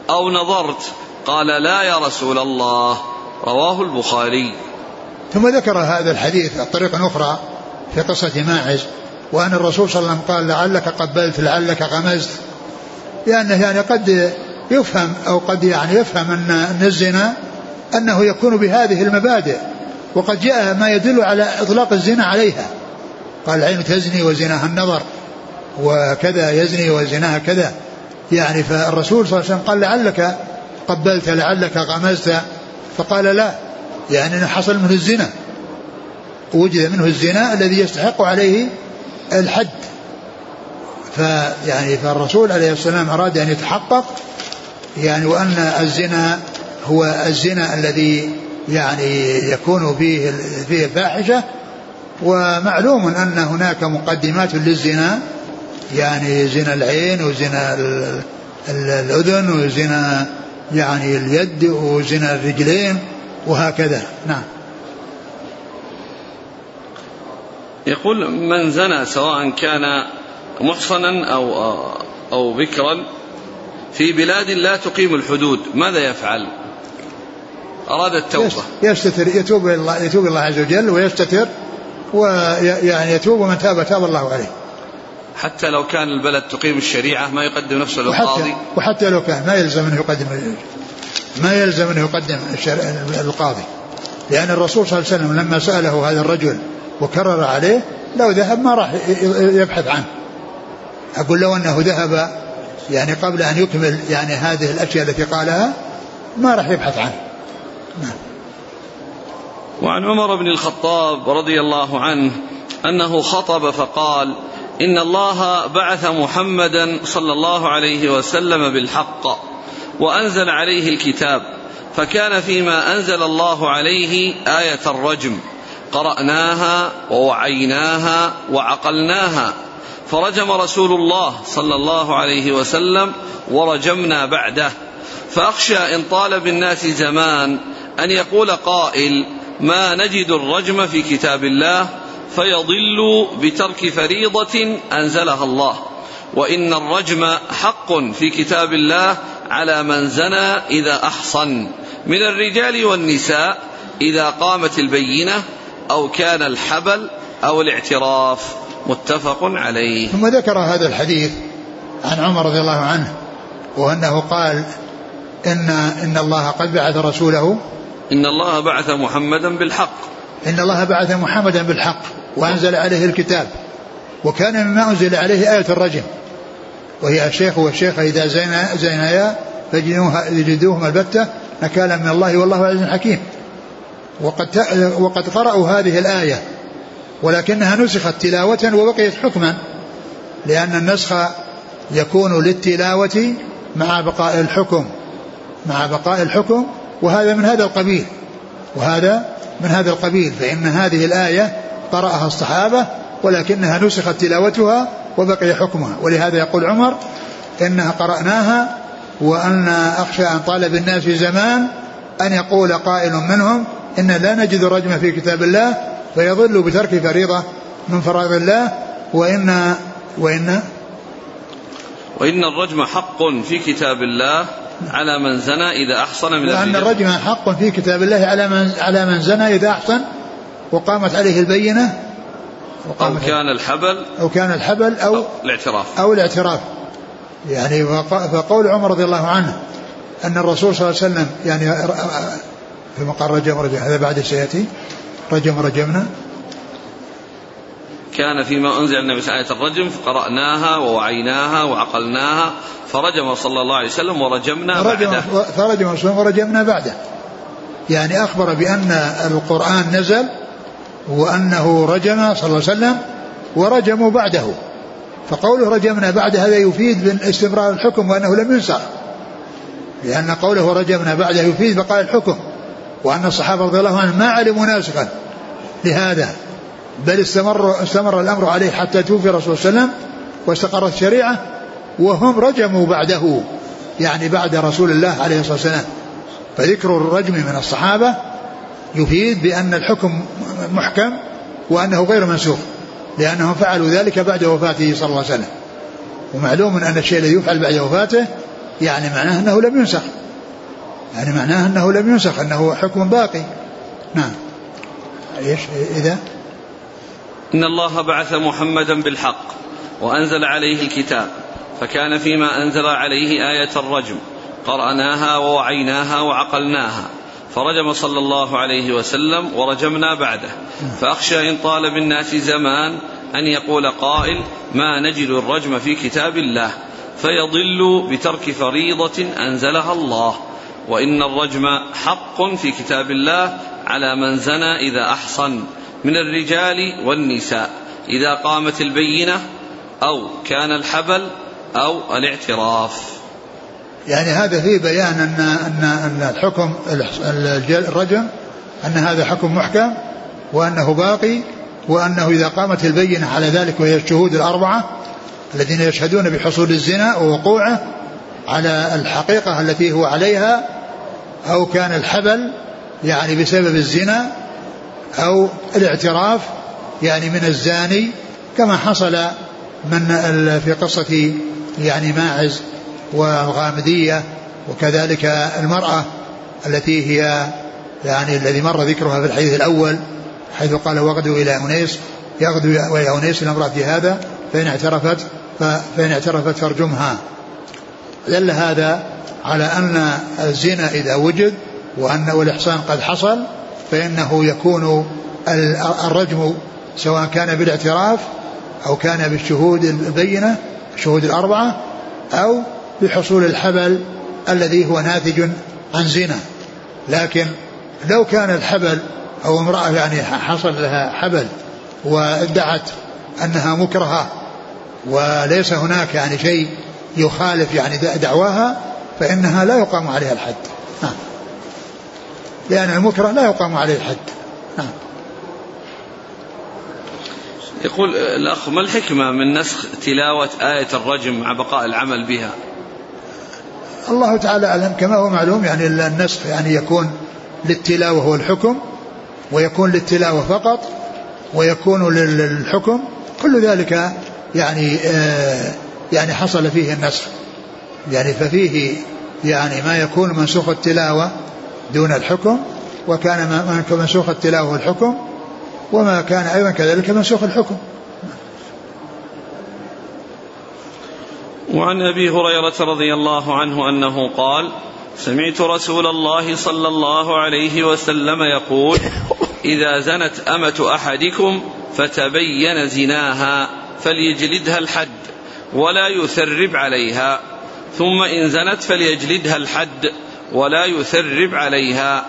Speaker 1: أو نظرت. قال لا يا رسول الله. رواه البخاري.
Speaker 2: ثم ذكر هذا الحديث الطريق أخرى في قصة ماعز. وأن الرسول صلى الله عليه وسلم قال لعلك قبلت لعلك غمزت. لأنه يعني قد يفهم أو قد يعني يفهم أن الزنا أنه يكون بهذه المبادئ. وقد جاء ما يدل على إطلاق الزنا عليها. قال العين تزني وزناها النظر وكذا يزني وزناها كذا. يعني فالرسول صلى الله عليه وسلم قال لعلك قبلت لعلك غمزت. فقال لا يعني حصل منه الزنا. وجد منه الزنا الذي يستحق عليه الحد. فيعني فالرسول عليه السلام أراد أن يتحقق يعني وأن الزنا هو الزنا الذي يعني يكون فيه فيه الفاحشة. ومعلوم أن هناك مقدمات للزنا يعني زنا العين وزنا الأذن وزنا يعني اليد وزنا الرجلين وهكذا. نعم.
Speaker 1: يقول من زنى سواء كان محصنا أو أو بكرا في بلاد لا تقيم الحدود ماذا يفعل؟ أراد التوبة.
Speaker 2: يستتر يتوب إلى الله يتوب الله عز وجل ويستتر ويعني يتوب ومن تاب تاب الله عليه.
Speaker 1: حتى لو كان البلد تقيم الشريعة ما يقدم نفسه للقاضي.
Speaker 2: وحتى, وحتى لو كان ما يلزم أنه يقدم ما يلزم أنه يقدم القاضي. لأن الرسول صلى الله عليه وسلم لما سأله هذا الرجل وكرر عليه لو ذهب ما راح يبحث عنه. أقول لو أنه ذهب يعني قبل أن يكمل يعني هذه الأشياء التي قالها ما راح يبحث عنه. نعم.
Speaker 1: وعن عمر بن الخطاب رضي الله عنه أنه خطب فقال إن الله بعث محمدا صلى الله عليه وسلم بالحق وأنزل عليه الكتاب فكان فيما أنزل الله عليه آية الرجم. قرأناها ووعيناها وعقلناها. فرجم رسول الله صلى الله عليه وسلم ورجمنا بعده. فأخشى إن طال بالناس زمان أن يقول قائل ما نجد الرجم في كتاب الله فيضل بترك فريضة أنزلها الله. وإن الرجم حق في كتاب الله على من زنى إذا أحصن. من الرجال والنساء إذا قامت البينة أو كان الحبل أو الاعتراف متفق عليه.
Speaker 2: ثم ذكر هذا الحديث عن عمر رضي الله عنه وأنه قال إن إن الله قد بعث رسوله.
Speaker 1: إن الله بعث محمدا بالحق.
Speaker 2: إن الله بعث محمدا بالحق وأنزل عليه الكتاب. وكان مما أنزل عليه آية الرجم. وهي الشيخ والشيخة إذا زينا زينايا فجدوهما البتة نكالا من الله والله عزيز حكيم. وقد وقد قرأوا هذه الآية ولكنها نسخت تلاوة وبقيت حكما لأن النسخ يكون للتلاوة مع بقاء الحكم مع بقاء الحكم وهذا من هذا القبيل وهذا من هذا القبيل فإن هذه الآية قرأها الصحابة ولكنها نسخت تلاوتها وبقي حكمها ولهذا يقول عمر إنها قرأناها وأن أخشى أن طال بالناس زمان أن يقول قائل منهم إن لا نجد الرجم في كتاب الله فيضل بترك فريضة من فرائض الله وإن وإن
Speaker 1: وإن الرجم حق في كتاب الله على من زنى إذا أحصن من
Speaker 2: وأن الرجم حق في كتاب الله على من على من زنى إذا أحصن وقامت عليه البينة
Speaker 1: أو كان الحبل
Speaker 2: أو كان الحبل أو,
Speaker 1: أو الاعتراف.
Speaker 2: أو الاعتراف. يعني فقول عمر رضي الله عنه أن الرسول صلى الله عليه وسلم يعني في مقام رجم رجم هذا بعد سيأتي. رجم رجمنا
Speaker 1: كان فيما أنزل النبي صلى الله عليه وسلم الرجم فقرأناها ووعيناها وعقلناها. فرجم صلى الله عليه وسلم ورجمنا بعده.
Speaker 2: فرجم رسول ورجمنا بعده. يعني أخبر بأن القرآن نزل وأنه رجم صلى الله عليه وسلم ورجموا بعده. فقوله رجمنا بعد هذا يفيد من استمرار الحكم وأنه لم ينسخ. لأن قوله رجمنا بعده يفيد بقاء الحكم. وأن الصحابة رضي الله عنهم ما علموا ناسخا لهذا بل استمر استمر الأمر عليه حتى توفي الرسول صلى الله عليه وسلم واستقرت الشريعة وهم رجموا بعده يعني بعد رسول الله عليه الصلاة والسلام. فذكر الرجم من الصحابة يفيد بأن الحكم محكم وأنه غير منسوخ لأنهم فعلوا ذلك بعد وفاته صلى الله عليه وسلم. ومعلوم أن الشيء الذي يفعل بعد وفاته يعني معناه أنه لم ينسخ. يعني معناه أنه لم ينسخ أنه حكم باقي. نعم. إيش؟ إذا؟
Speaker 1: إن الله بعث محمدا بالحق وأنزل عليه الكتاب فكان فيما أنزل عليه آية الرجم قرأناها ووعيناها وعقلناها فرجم صلى الله عليه وسلم ورجمنا بعده. فأخشى إن طال بالناس زمان أن يقول قائل ما نجد الرجم في كتاب الله فيضل بترك فريضة أنزلها الله. وإن الرجم حق في كتاب الله على من زنى إذا أحصن من الرجال والنساء إذا قامت البينة أو كان الحبل أو الاعتراف.
Speaker 2: يعني هذا فيه بيان أن أن أن الحكم الرجم أن هذا حكم محكم وأنه باقي وأنه إذا قامت البينة على ذلك وهي الشهود الأربعة الذين يشهدون بحصول الزنا ووقوعه على الحقيقة التي هو عليها أو كان الحبل يعني بسبب الزنا أو الاعتراف يعني من الزاني كما حصل من في قصة يعني ماعز والغامدية وكذلك المرأة التي هي يعني الذي مر ذكرها في الحديث الأول حيث قال وغدوا إلى أنيس يغدو إلى أنيس الأمر في هذا فإن اعترفت فإن اعترفت فارجمها. دل هذا على أن الزنا إذا وجد وأن الإحصان قد حصل فإنه يكون الرجم سواء كان بالاعتراف أو كان بالشهود البينة الشهود الأربعة أو بحصول الحبل الذي هو ناتج عن زنا. لكن لو كان الحبل أو امرأة يعني حصل لها حبل وادعت أنها مكرهة وليس هناك يعني شيء يخالف يعني دعواها فإنها لا يقام عليها الحد. نعم لأن المكره لا يقام عليه الحد. نعم
Speaker 1: يقول الأخ ما الحكمة من نسخ تلاوة آية الرجم مع بقاء العمل بها؟
Speaker 2: الله تعالى أعلم كما هو معلوم يعني النسخ يعني يكون للتلاوة والحكم ويكون للتلاوة فقط ويكون للحكم كل ذلك يعني آه يعني حصل فيه النسخ. يعني ففيه يعني ما يكون منسوخ التلاوة دون الحكم وكان منسوخ التلاوة والحكم وما كان أيضا كذلك منسوخ الحكم.
Speaker 1: وعن أبي هريرة رضي الله عنه أنه قال سمعت رسول الله صلى الله عليه وسلم يقول إذا زنت أمة أحدكم فتبين زناها فليجلدها الحد. ولا يثرب عليها ثم إن زنت فليجلدها الحد ولا يثرب عليها.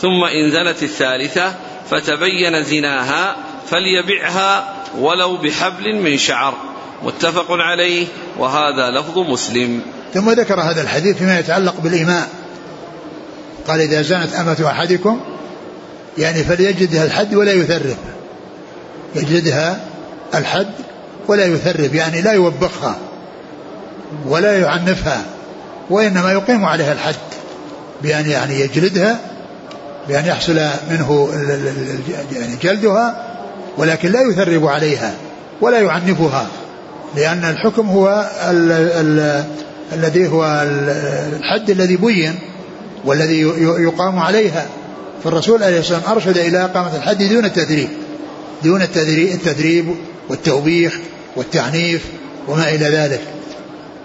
Speaker 1: ثم إن زنت الثالثة فتبين زناها فليبعها ولو بحبل من شعر. متفق عليه وهذا لفظ مسلم.
Speaker 2: ثم ذكر هذا الحديث فيما يتعلق بالإيماء. قال إذا زنت أمة أحدكم يعني فليجدها الحد ولا يثرب. يجدها الحد ولا يثرب يعني لا يوبخها ولا يعنفها وإنما يقيم عليها الحد بأن يعني يجلدها بأن يحصل منه يعني جلدها ولكن لا يثرب عليها ولا يعنفها لأن الحكم هو ال ال الذي هو الحد الذي بين والذي يقام عليها. فالرسول عليه الصلاة والسلام أرشد إلى إقامة الحد دون التدريب دون التدريب والتوبيخ والتعنيف وما إلى ذلك.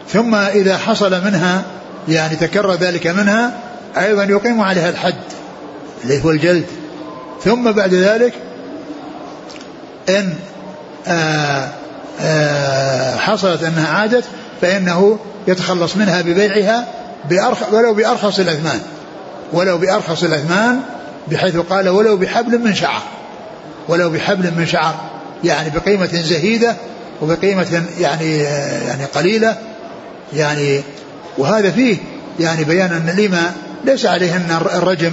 Speaker 2: ثم إذا حصل منها يعني تكرر ذلك منها أيضا يقيم عليها الحد اللي هو الجلد. ثم بعد ذلك إن آآ آآ حصلت أنها عادت فإنه يتخلص منها ببيعها بأرخ ولو بأرخص الأثمان. ولو بأرخص الأثمان بحيث قال ولو بحبل من شعر. ولو بحبل من شعر يعني بقيمة زهيدة وبقيمة يعني يعني قليلة يعني وهذا فيه يعني بيان أن الإماء ليس عليهن الرجم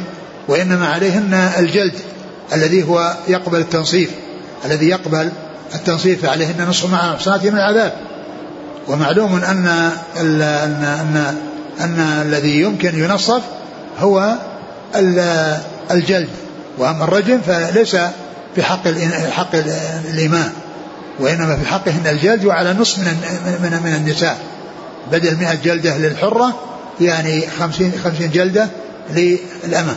Speaker 2: وإنما عليهن الجلد الذي هو يقبل التنصيف الذي يقبل التنصيف عليهن نصف مع محصنات من العذاب. ومعلوم أن أن أن أن الذي يمكن ينصف هو الجلد وأما الرجم فليس في حق حق الإماء وإنما في حقهن الجلد وعلى نصف من من من النساء. بدل 100 جلدة للحرة يعني 50 50 جلدة للأمة.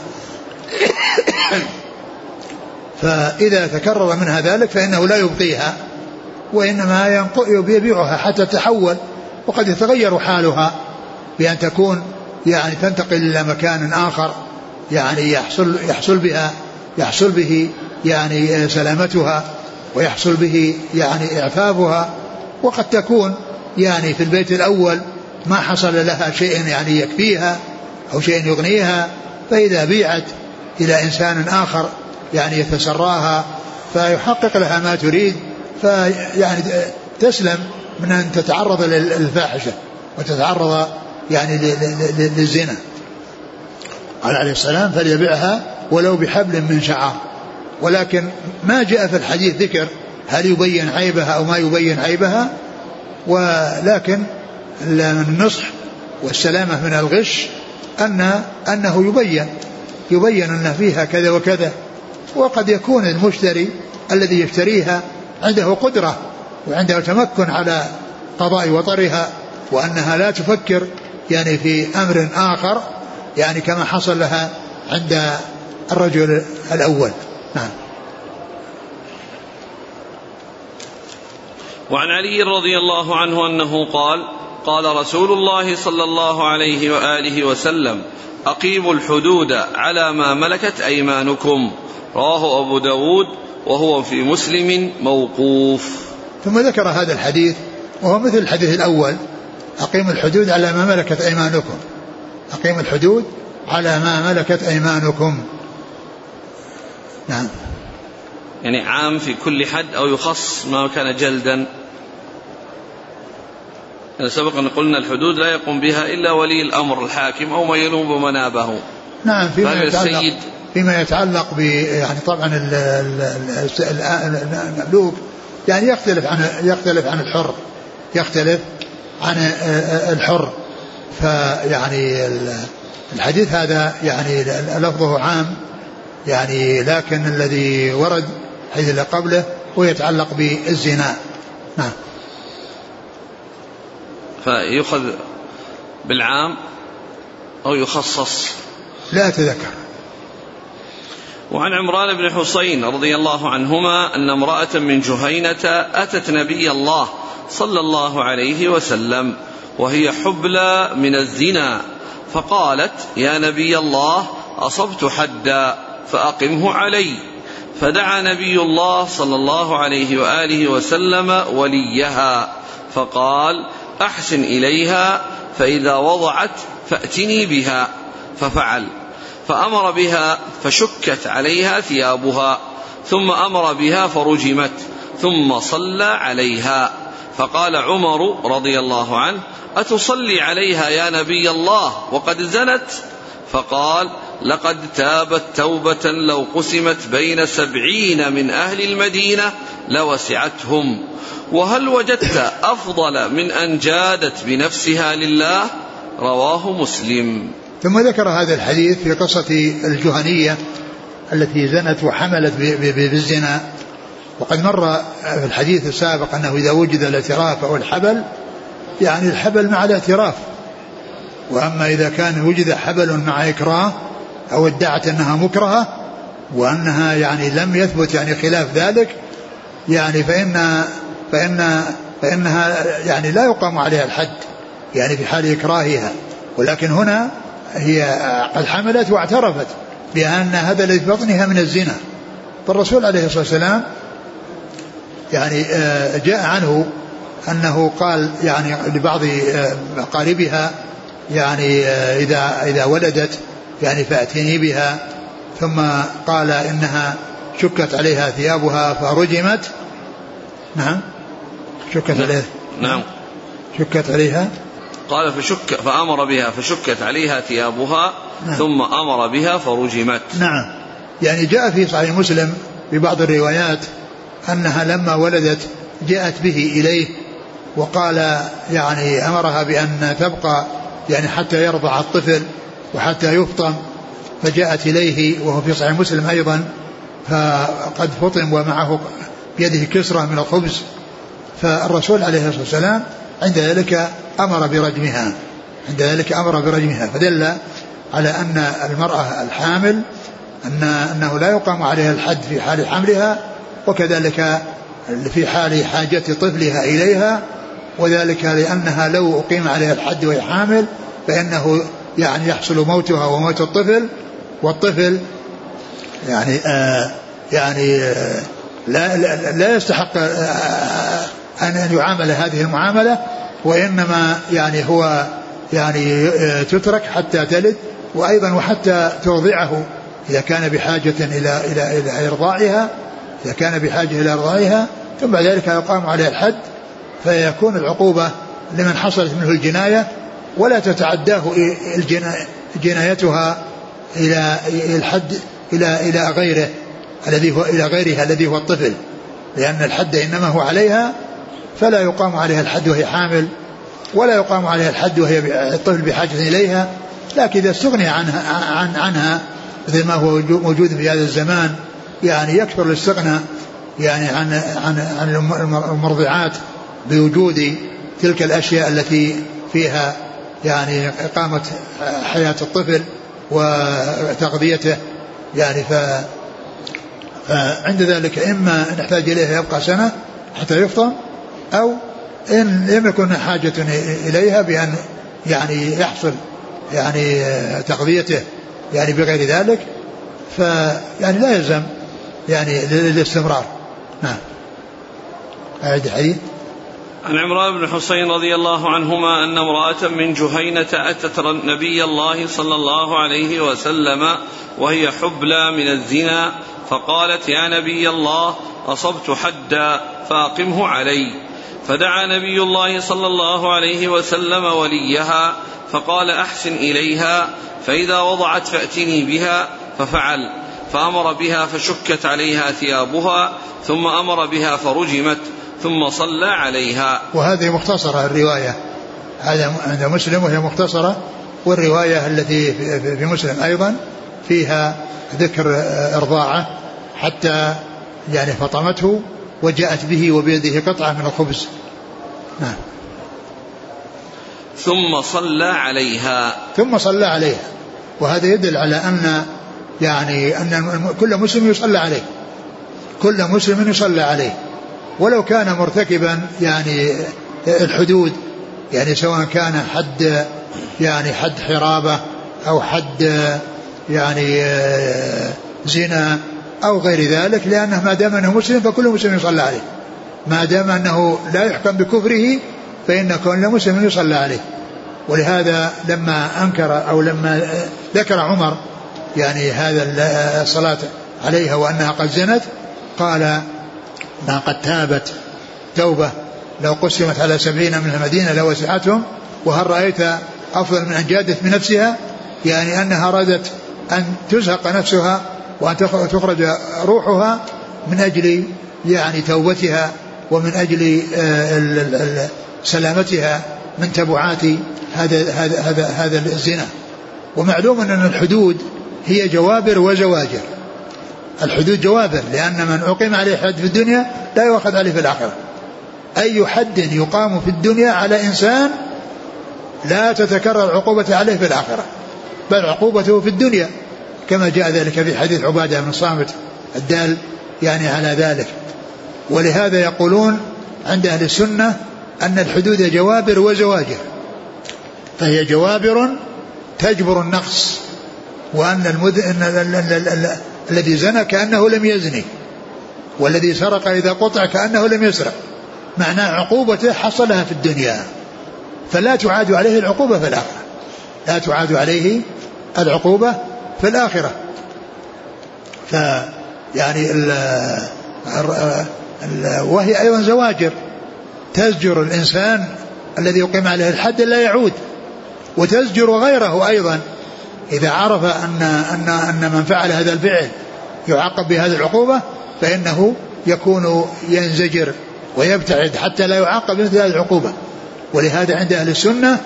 Speaker 2: فإذا تكرر منها ذلك فإنه لا يبقيها وإنما يبيعها حتى تحول وقد يتغير حالها بأن تكون يعني تنتقل إلى مكان آخر يعني يحصل يحصل بها يحصل به يعني سلامتها. ويحصل به يعني إعفافها وقد تكون يعني في البيت الأول ما حصل لها شيء يعني يكفيها أو شيء يغنيها فإذا بيعت إلى إنسان آخر يعني يتسراها فيحقق لها ما تريد فيعني تسلم من أن تتعرض للفاحشة وتتعرض يعني للزنا. قال عليه السلام فليبيعها ولو بحبل من شعر. ولكن ما جاء في الحديث ذكر هل يبين عيبها أو ما يبين عيبها ولكن النصح والسلامة من الغش أن أنه يبين يبين أن فيها كذا وكذا. وقد يكون المشتري الذي يشتريها عنده قدرة وعنده تمكن على قضاء وطرها وأنها لا تفكر يعني في أمر آخر يعني كما حصل لها عند الرجل الأول. نعم.
Speaker 1: وعن علي رضي الله عنه أنه قال قال رسول الله صلى الله عليه وآله وسلم أقيموا الحدود على ما ملكت أيمانكم. رواه أبو داود وهو في مسلم موقوف.
Speaker 2: ثم ذكر هذا الحديث وهو مثل الحديث الأول أقيم الحدود على ما ملكت أيمانكم. أقيم الحدود على ما ملكت أيمانكم. نعم.
Speaker 1: يعني عام في كل حد أو يخص ما كان جلدا. سبق أن قلنا الحدود لا يقوم بها إلا ولي الأمر الحاكم أو من ينوب منابه.
Speaker 2: نعم فيما يتعلق السيد. فيما يتعلق ب يعني طبعا المملوك يعني يختلف عن يختلف عن الحر. يختلف عن الحر. فيعني الحديث هذا يعني لفظه عام. يعني لكن الذي ورد حيث اللي قبله هو يتعلق بالزنا. نعم.
Speaker 1: فيؤخذ بالعام أو يخصص.
Speaker 2: لا أتذكر.
Speaker 1: وعن عمران بن حسين رضي الله عنهما أن امرأة من جهينة أتت نبي الله صلى الله عليه وسلم وهي حبلى من الزنا فقالت يا نبي الله أصبت حدا. فأقمه علي. فدعا نبي الله صلى الله عليه وآله وسلم وليها. فقال أحسن إليها فإذا وضعت فأتني بها. ففعل. فأمر بها فشكت عليها ثيابها. ثم أمر بها فرجمت. ثم صلى عليها. فقال عمر رضي الله عنه أتصلي عليها يا نبي الله وقد زنت؟ فقال لقد تابت توبة لو قسمت بين سبعين من أهل المدينة لوسعتهم. وهل وجدت أفضل من أن جادت بنفسها لله؟ رواه مسلم.
Speaker 2: ثم ذكر هذا الحديث في قصة الجهنية التي زنت وحملت بالزنا. وقد مر في الحديث السابق أنه إذا وجد الاعتراف أو الحبل يعني الحبل مع الاعتراف. وأما إذا كان وجد حبل مع إكراه أو ادعت أنها مكرهة وأنها يعني لم يثبت يعني خلاف ذلك يعني فإن فإن فإنها يعني لا يقام عليها الحد يعني في حال إكراهها. ولكن هنا هي قد حملت واعترفت بأن هذا الذي في بطنها من الزنا. فالرسول عليه الصلاة والسلام يعني آه، جاء عنه أنه قال يعني لبعض آه، أقاربها يعني آه، إذا إذا ولدت يعني فأتيني بها ثم قال إنها شكت عليها ثيابها فرجمت. نعم. شكت نعم. عليها.
Speaker 1: نعم.
Speaker 2: شكت عليها.
Speaker 1: قال فشك فأمر بها فشكت عليها ثيابها نعم. ثم أمر بها فرجمت.
Speaker 2: نعم. يعني جاء في صحيح مسلم في بعض الروايات أنها لما ولدت جاءت به إليه وقال يعني أمرها بأن تبقى يعني حتى يرضع الطفل وحتى يفطم فجاءت إليه وهو في صحيح مسلم أيضا فقد فطم ومعه بيده كسرة من الخبز. فالرسول عليه الصلاة والسلام عند ذلك أمر برجمها عند ذلك أمر برجمها فدل على أن المرأة الحامل أن أنه لا يقام عليها الحد في حال حملها وكذلك في حال حاجة طفلها إليها وذلك لأنها لو أقيم عليها الحد وهي حامل فإنه يعني يحصل موتها وموت الطفل والطفل يعني آه يعني آه لا, لا, لا يستحق آه أن يعامل هذه المعاملة وإنما يعني هو يعني آه، تترك حتى تلد وأيضا وحتى ترضعه إذا كان بحاجة إلى إلى إلى إرضاعها إذا كان بحاجة إلى إرضاعها ثم بعد ذلك يقام عليه الحد فيكون العقوبة لمن حصلت منه الجناية ولا تتعداه جنايتها إلى الحد إلى إلى غيره الذي هو إلى غيرها الذي هو الطفل. لأن الحد إنما هو عليها فلا يقام عليها الحد وهي حامل ولا يقام عليها الحد وهي الطفل بحاجة إليها. لكن إذا استغني عنها عن عنها مثل ما هو موجود في هذا الزمان يعني يكثر الاستغناء يعني عن عن عن المرضعات بوجود تلك الأشياء التي فيها يعني إقامة حياة الطفل وتغذيته. يعني ف فعند ذلك إما نحتاج اليها يبقى سنة حتى يفطم أو إن لم يكن حاجة إليها بأن يعني يحصل يعني تغذيته. يعني بغير ذلك فيعني لا يلزم يعني للاستمرار. نعم. أعد الحديث
Speaker 1: عن عمران بن حسين رضي الله عنهما أن امرأة من جهينة أتت نبي الله صلى الله عليه وسلم وهي حبلى من الزنا فقالت يا نبي الله أصبت حدا فأقمه علي. فدعا نبي الله صلى الله عليه وسلم وليها فقال أحسن إليها فإذا وضعت فأتني بها. ففعل فأمر بها فشكت عليها ثيابها ثم أمر بها فرجمت. ثم صلى عليها.
Speaker 2: وهذه مختصرة الرواية. هذا عند مسلم وهي مختصرة والرواية التي في مسلم أيضا فيها ذكر إرضاعه حتى يعني فطمته وجاءت به وبيده قطعة من الخبز. نعم.
Speaker 1: ثم صلى عليها.
Speaker 2: ثم صلى عليها. وهذا يدل على أن يعني أن كل مسلم يصلى عليه. كل مسلم يصلى عليه. ولو كان مرتكبا يعني الحدود يعني سواء كان حد يعني حد حرابة أو حد يعني زنا أو غير ذلك لأنه ما دام أنه مسلم فكل مسلم يصلى عليه. ما دام أنه لا يحكم بكفره فإن كل مسلم يصلى عليه. ولهذا لما أنكر أو لما ذكر عمر يعني هذا الصلاة عليها وأنها قد زنت قال ما قد تابت توبة لو قسمت على سبعين من المدينة لوسعتهم وهل رأيت أفضل من أن جادت بنفسها؟ يعني أنها أرادت أن تزهق نفسها وأن تخرج روحها من أجل يعني توبتها ومن أجل آه، سلامتها من تبعات هذا هذا هذا هذا الزنا. ومعلوم أن الحدود هي جوابر وزواجر. الحدود جوابر لأن من أقيم عليه حد في الدنيا لا يؤخذ عليه في الآخرة. أي حد يقام في الدنيا على إنسان لا تتكرر العقوبة عليه في الآخرة بل عقوبته في الدنيا. كما جاء ذلك في حديث عبادة بن صامت الدال يعني على ذلك. ولهذا يقولون عند أهل السنة أن الحدود جوابر وزواجر. فهي جوابر تجبر النقص وأن المذ... الذي زنى كأنه لم يزني والذي سرق إذا قطع كأنه لم يسرق. معناه عقوبته حصلها في الدنيا. فلا تعاد عليه العقوبة في الآخرة. لا تعاد عليه العقوبة في الآخرة. ف يعني ال... ال... وهي أيضا زواجر. تزجر الإنسان الذي يقيم عليه الحد لا يعود. وتزجر غيره أيضا. إذا عرف أن أن أن من فعل هذا الفعل يعاقب بهذه العقوبة فإنه يكون ينزجر ويبتعد حتى لا يعاقب بمثل هذه العقوبة. ولهذا عند أهل السنة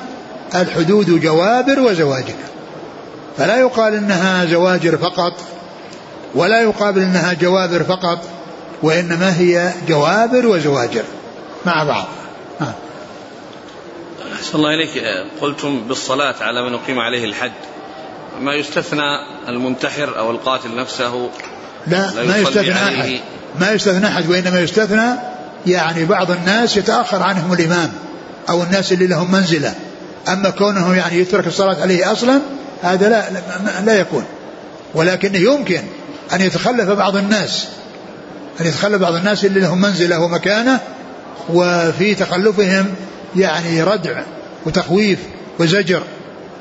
Speaker 2: الحدود جوابر وزواجر. فلا يقال إنها زواجر فقط ولا يقابل إنها جوابر فقط وإنما هي جوابر وزواجر مع بعض.
Speaker 1: أحسن الله إليك. قلتم بالصلاة على من أقيم عليه الحد. ما يستثنى المنتحر أو القاتل نفسه
Speaker 2: لا, لا ما يستثنى أحد. ما يستثنى أحد وإنما يستثنى يعني بعض الناس يتأخر عنهم الإمام أو الناس اللي لهم منزلة. أما كونه يعني يترك الصلاة عليه أصلا هذا لا لا يكون. ولكن يمكن أن يتخلف بعض الناس أن يتخلف بعض الناس اللي لهم منزلة ومكانة وفي تخلفهم يعني ردع وتخويف وزجر.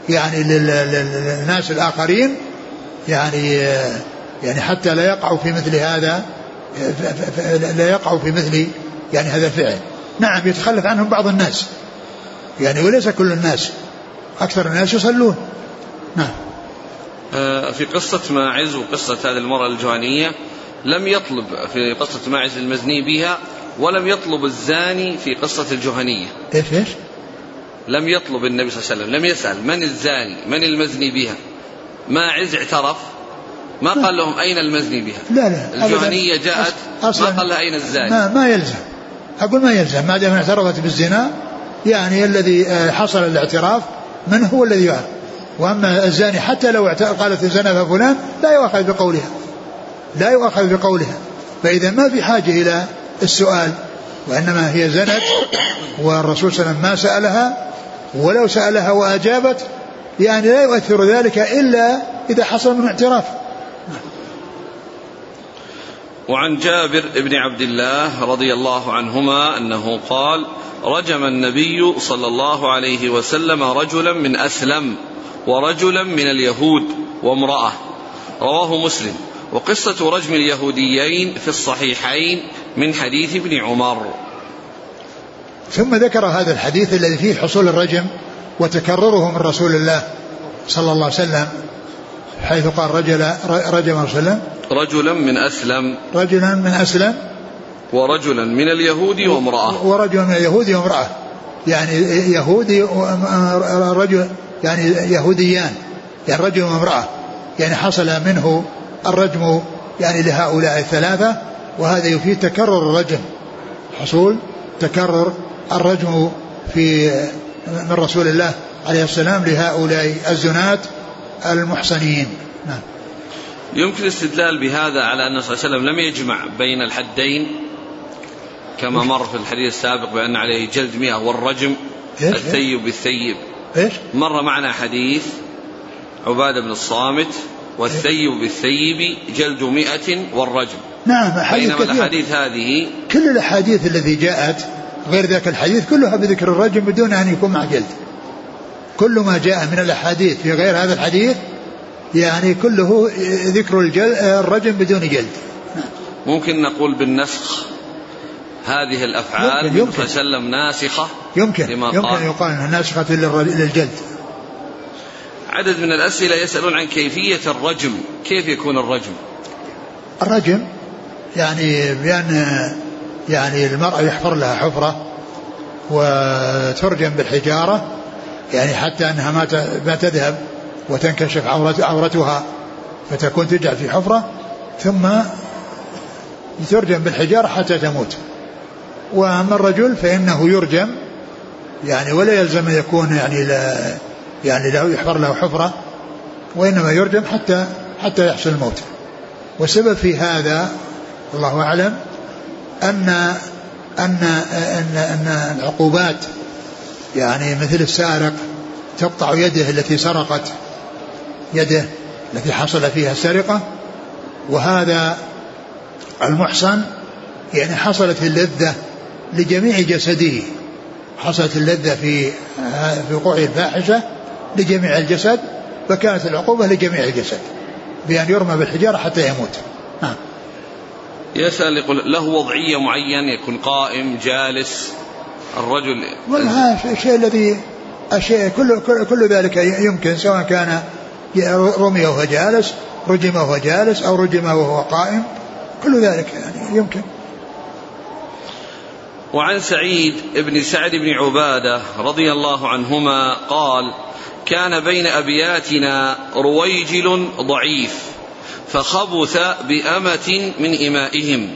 Speaker 2: يعني للناس الآخرين يعني يعني حتى لا يقعوا في مثل هذا لا يقعوا في مثل يعني هذا الفعل. نعم يتخلف عنهم بعض الناس. يعني وليس كل الناس أكثر الناس يصلون. نعم.
Speaker 1: آه، في قصة ماعز وقصة هذه المرأة الجوانية لم يطلب في قصة ماعز المزني بها ولم يطلب الزاني في قصة الجهنية
Speaker 2: إيش إيش؟
Speaker 1: لم يطلب النبي صلى الله عليه وسلم لم يسأل من الزاني؟ من المزني بها؟ ماعز اعترف؟ ما قال لهم أين المزني بها؟
Speaker 2: لا لا
Speaker 1: الجهنية جاءت ما قال لها أين الزاني؟
Speaker 2: ما, ما يلزم. أقول ما يلزم ما دام اعترفت بالزنا يعني الذي آه، حصل الاعتراف من هو الذي يعرف؟ وأما الزاني حتى لو قالت زنى فلان لا يؤخذ بقولها. لا يؤخذ بقولها. فإذا ما في حاجة إلى السؤال وإنما هي زنت والرسول صلى الله عليه وسلم ما سألها ولو سألها وأجابت يعني لا يؤثر ذلك إلا إذا حصل من اعتراف.
Speaker 1: وعن جابر بن عبد الله رضي الله عنهما أنه قال رجم النبي صلى الله عليه وسلم رجلا من أسلم ورجلا من اليهود وامرأة. رواه مسلم. وقصة رجم اليهوديين في الصحيحين من حديث ابن عمر.
Speaker 2: ثم ذكر هذا الحديث الذي فيه حصول الرجم وتكرره من رسول الله صلى الله عليه وسلم حيث قال رجل رجم رسول
Speaker 1: رجلا من أسلم.
Speaker 2: رجلا من أسلم.
Speaker 1: ورجلا من اليهود وامرأة.
Speaker 2: ورجلا من اليهود وامرأة. يعني يهودي رجل يعني يهوديان. يعني رجل وامرأة. يعني حصل منه الرجم يعني لهؤلاء الثلاثة. وهذا يفيد تكرر الرجم. حصول تكرر الرجم في من رسول الله عليه السلام لهؤلاء الزنات المحصنين. نعم.
Speaker 1: يمكن الاستدلال بهذا على أن صلى الله عليه وسلم لم يجمع بين الحدين كما مر في الحديث السابق بأن عليه جلد مئة والرجم الثيب بالثيب.
Speaker 2: إيش؟
Speaker 1: مر معنا حديث عبادة بن الصامت والثيب بالثيب جلد مئة والرجم.
Speaker 2: نعم أحاديث
Speaker 1: بينما الأحاديث هذه
Speaker 2: كل الأحاديث التي جاءت غير ذاك الحديث كلها بذكر الرجم بدون أن يكون مع جلد كل ما جاء من الأحاديث في غير هذا الحديث يعني كله ذكر الرجم بدون جلد.
Speaker 1: ممكن نقول بالنسخ هذه الأفعال يمكن, يمكن. وسلم ناسخة
Speaker 2: يمكن لما يمكن قال. يقال إنها ناسخة للجلد.
Speaker 1: عدد من الأسئلة يسألون عن كيفية الرجم كيف يكون الرجم؟
Speaker 2: الرجم يعني بأن يعني المرأة يحفر لها حفرة وترجم بالحجارة يعني حتى أنها ما تذهب وتنكشف عورتها فتكون تجعل في حفرة ثم يترجم بالحجارة حتى تموت. وأما الرجل فإنه يرجم يعني ولا يلزم أن يكون يعني لا يعني له يحفر له حفرة وإنما يرجم حتى حتى يحصل الموت. والسبب في هذا الله أعلم ان ان ان أن العقوبات يعني مثل السارق تقطع يده التي سرقت يده التي حصل فيها السرقة وهذا المحصن يعني حصلت اللذة لجميع جسده حصلت اللذة في في وقوع الفاحشة لجميع الجسد فكانت العقوبة لجميع الجسد بأن يرمى بالحجارة حتى يموت.
Speaker 1: يسأل يقول له وضعية معينة يكون قائم جالس الرجل.
Speaker 2: والله الشيء الذي الشيء كل, كل, كل ذلك يمكن سواء كان رمي وهو جالس رجم وهو جالس أو رجم وهو قائم كل ذلك يعني يمكن.
Speaker 1: وعن سعيد بن سعد بن عبادة رضي الله عنهما قال كان بين أبياتنا رويجل ضعيف. فخبث بأمة من إمائهم.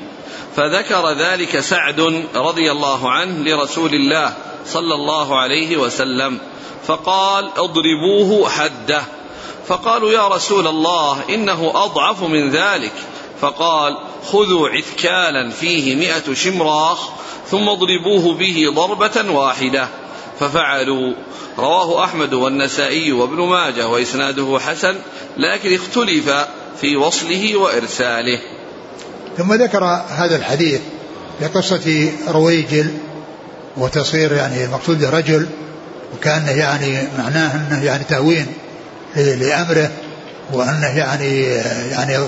Speaker 1: فذكر ذلك سعد رضي الله عنه لرسول الله صلى الله عليه وسلم فقال اضربوه حده. فقالوا يا رسول الله إنه أضعف من ذلك. فقال خذوا عثكالا فيه مئة شمراخ ثم اضربوه به ضربة واحدة. ففعلوا. رواه أحمد والنسائي وابن ماجه وإسناده حسن لكن اختلف في وصله وإرساله.
Speaker 2: ثم ذكر هذا الحديث بقصة رويجل وتصير يعني المقصود رجل وكأنه يعني معناه أنه يعني تهوين لأمره وأنه يعني يعني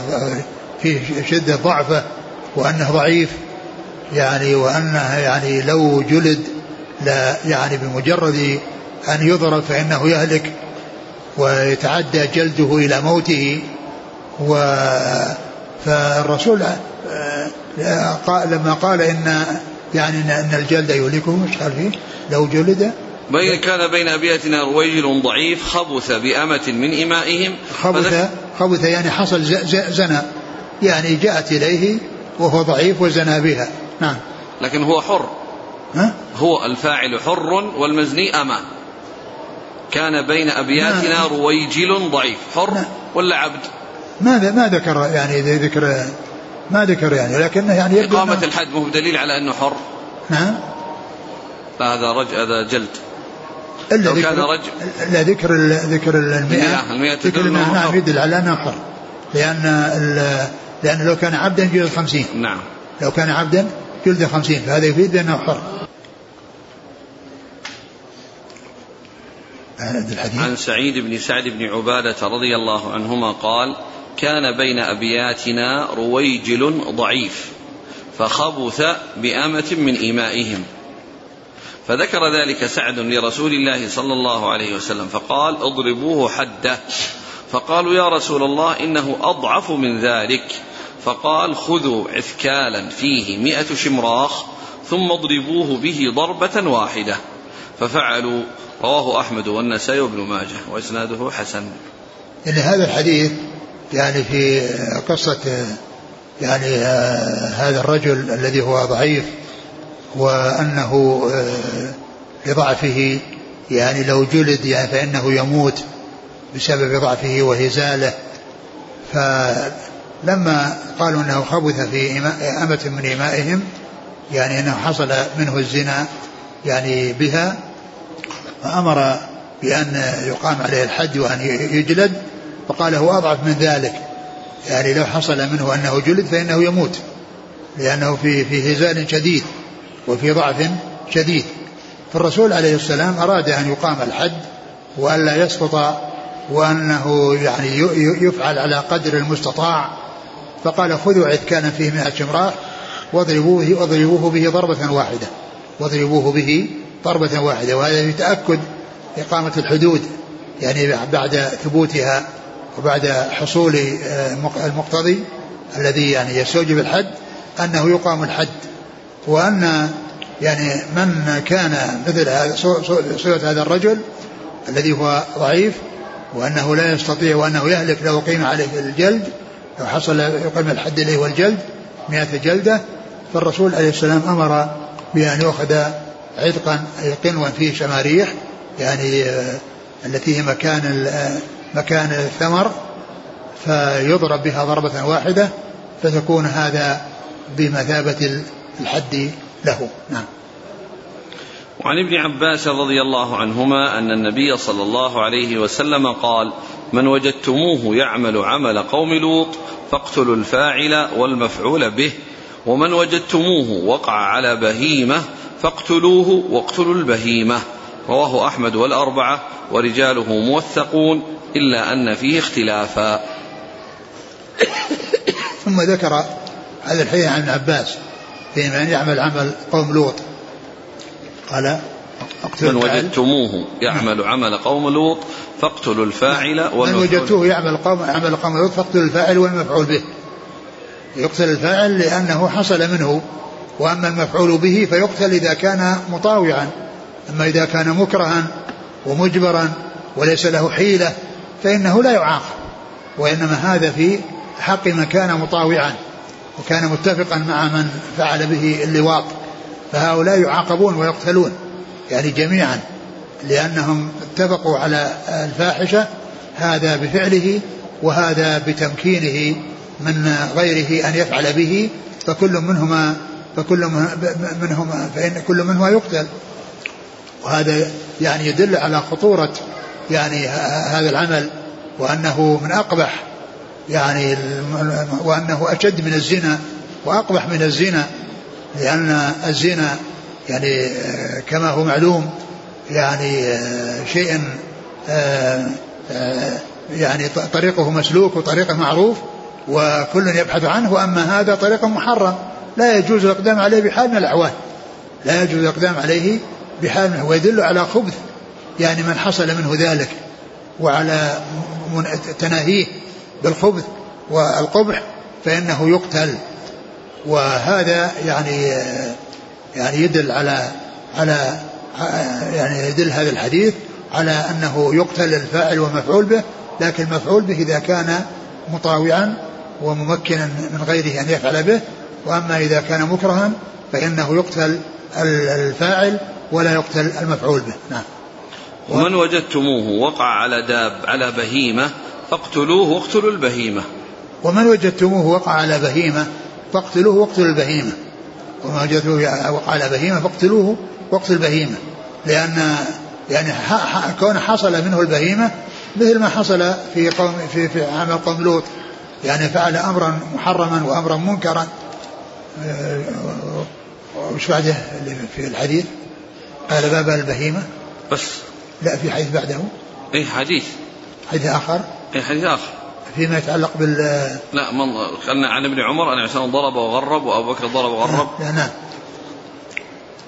Speaker 2: فيه شدة ضعفه وأنه ضعيف يعني وأنه يعني لو جلد لا يعني بمجرد أن يضرب فإنه يهلك ويتعدى جلده إلى موته و فالرسول قال لما قال إن يعني إن الجلد يهلكه مش فيه لو جلد.
Speaker 1: بين كان بين أبياتنا رويجل ضعيف خبث بأمة من إمائهم.
Speaker 2: خبث خبث يعني حصل زنى يعني جاءت إليه وهو ضعيف وزنى بها. نعم.
Speaker 1: لكن هو حر.
Speaker 2: ها؟
Speaker 1: هو الفاعل حر والمزني أما كان بين أبياتنا. رويجل ضعيف. حر. ولا عبد؟
Speaker 2: ما ما ذكر يعني ذكر ما ذكر يعني لكنه يعني
Speaker 1: إقامة الحد مو بدليل على أنه حر.
Speaker 2: نعم
Speaker 1: لا هذا رج هذا جلد.
Speaker 2: إلا لو كان رجل لا ذكر ذكر المئة.
Speaker 1: المئة
Speaker 2: ذكر المئة نعم يدل على أنه حر. لأن لأن لو كان عبدا جلد خمسين.
Speaker 1: نعم.
Speaker 2: لو كان عبدا جلد خمسين فهذا يفيد بأنه حر.
Speaker 1: عن سعيد بن سعد بن عبادة رضي الله عنهما قال كان بين أبياتنا رويجل ضعيف فخبث بأمة من إمائهم فذكر ذلك سعد لرسول الله صلى الله عليه وسلم فقال اضربوه حده. فقالوا يا رسول الله إنه أضعف من ذلك. فقال خذوا عثكالا فيه مئة شمراخ ثم اضربوه به ضربة واحدة. ففعلوا. رواه أحمد والنسائي وابن ماجه وإسناده حسن.
Speaker 2: يعني هذا الحديث يعني في قصة يعني آه، هذا الرجل الذي هو ضعيف وأنه آه، لضعفه يعني لو جلد يعني فإنه يموت بسبب ضعفه وهزاله. فلما قالوا أنه خبث في أمة من إمائهم يعني أنه حصل منه الزنا يعني بها فأمر بأن يقام عليه الحد وأن يجلد فقال هو أضعف من ذلك. يعني لو حصل منه أنه جلد فإنه يموت لأنه في في هزال شديد وفي ضعف شديد. فالرسول عليه السلام أراد أن يقام الحد وألا يسقط وأنه يعني يفعل على قدر المستطاع فقال خذوا عثكانا فيه مئة شمراء واضربوه واضربوه به ضربة واحدة. واضربوه به ضربة واحدة. وهذا في تأكد إقامة الحدود يعني بعد ثبوتها وبعد حصول آه، المقتضي الذي يعني يستوجب الحد أنه يقام الحد. وأن يعني من كان مثل صورة هذا الرجل الذي هو ضعيف وأنه لا يستطيع وأنه يهلك لو قيم عليه الجلد لو حصل يقيم الحد إليه والجلد مئة جلدة فالرسول عليه السلام أمر بأن يؤخذ عتقا أي قنوا فيه شماريح يعني آه، التي هي مكان آه، مكان الثمر فيضرب بها ضربة واحدة فتكون هذا بمثابة الحد له. نعم.
Speaker 1: وعن ابن عباس رضي الله عنهما أن النبي صلى الله عليه وسلم قال من وجدتموه يعمل عمل قوم لوط فاقتلوا الفاعل والمفعول به ومن وجدتموه وقع على بهيمة فاقتلوه واقتلوا البهيمة. رواه أحمد والأربعة ورجاله موثقون إلا أن فيه اختلافا.
Speaker 2: ثم ذكر هذا الحديث عن عباس في من يعمل عمل قوم لوط. قال
Speaker 1: من وجدتموه يعمل. عمل قوم لوط فاقتلوا الفاعل
Speaker 2: والمفعول من وجدتوه يعمل قوم عمل قوم لوط فاقتلوا الفاعل والمفعول به. يقتل الفاعل لأنه حصل منه وأما المفعول به فيقتل إذا كان مطاوعا. أما إذا كان مكرها ومجبرا وليس له حيلة فإنه لا يعاقب وإنما هذا في حق من كان مطاوعا وكان متفقا مع من فعل به اللواط. فهؤلاء يعاقبون ويقتلون يعني جميعا لأنهم اتفقوا على الفاحشة هذا بفعله وهذا بتمكينه من غيره أن يفعل به فكل منهما فكل منهما فإن كل منهما يقتل. وهذا يعني يدل على خطورة يعني هذا العمل وأنه من أقبح يعني وأنه أشد من الزنا وأقبح من الزنا. لأن الزنا يعني كما هو معلوم يعني شيء يعني طريقه مسلوك وطريقه معروف وكل يبحث عنه وأما هذا طريق محرم. لا يجوز الإقدام عليه بحال من الأحوال. لا يجوز الإقدام عليه بحال من ويدل على خبث يعني من حصل منه ذلك وعلى تناهيه بالخبث والقبح فإنه يقتل. وهذا يعني يعني يدل على على يعني يدل هذا الحديث على أنه يقتل الفاعل والمفعول به لكن المفعول به إذا كان مطاوعا وممكنا من غيره أن يفعل به وأما إذا كان مكرها فإنه يقتل الفاعل ولا يقتل المفعول به. نعم.
Speaker 1: ومن وجدتموه وقع على داب على بهيمة فاقتلوه واقتلوا البهيمة.
Speaker 2: ومن وجدتموه وقع على بهيمة فاقتلوه واقتلوا البهيمة. وما وجدتموه وقع على بهيمة فاقتلوه واقتلوا البهيمة. لأن يعني كون حصل منه البهيمة مثل ما حصل في قوم في في عمل قوم لوط. يعني فعل أمرا محرما وأمرا منكرا. آه، وش بعده في الحديث؟ قال باب البهيمة؟
Speaker 1: بس.
Speaker 2: لا في حديث بعده.
Speaker 1: أي حديث؟
Speaker 2: حديث آخر.
Speaker 1: أي حديث آخر.
Speaker 2: فيما يتعلق بال
Speaker 1: لا من قالنا عن ابن عمر أن عثمان ضرب وغرب وأبو بكر ضرب وغرب.
Speaker 2: نعم, نعم.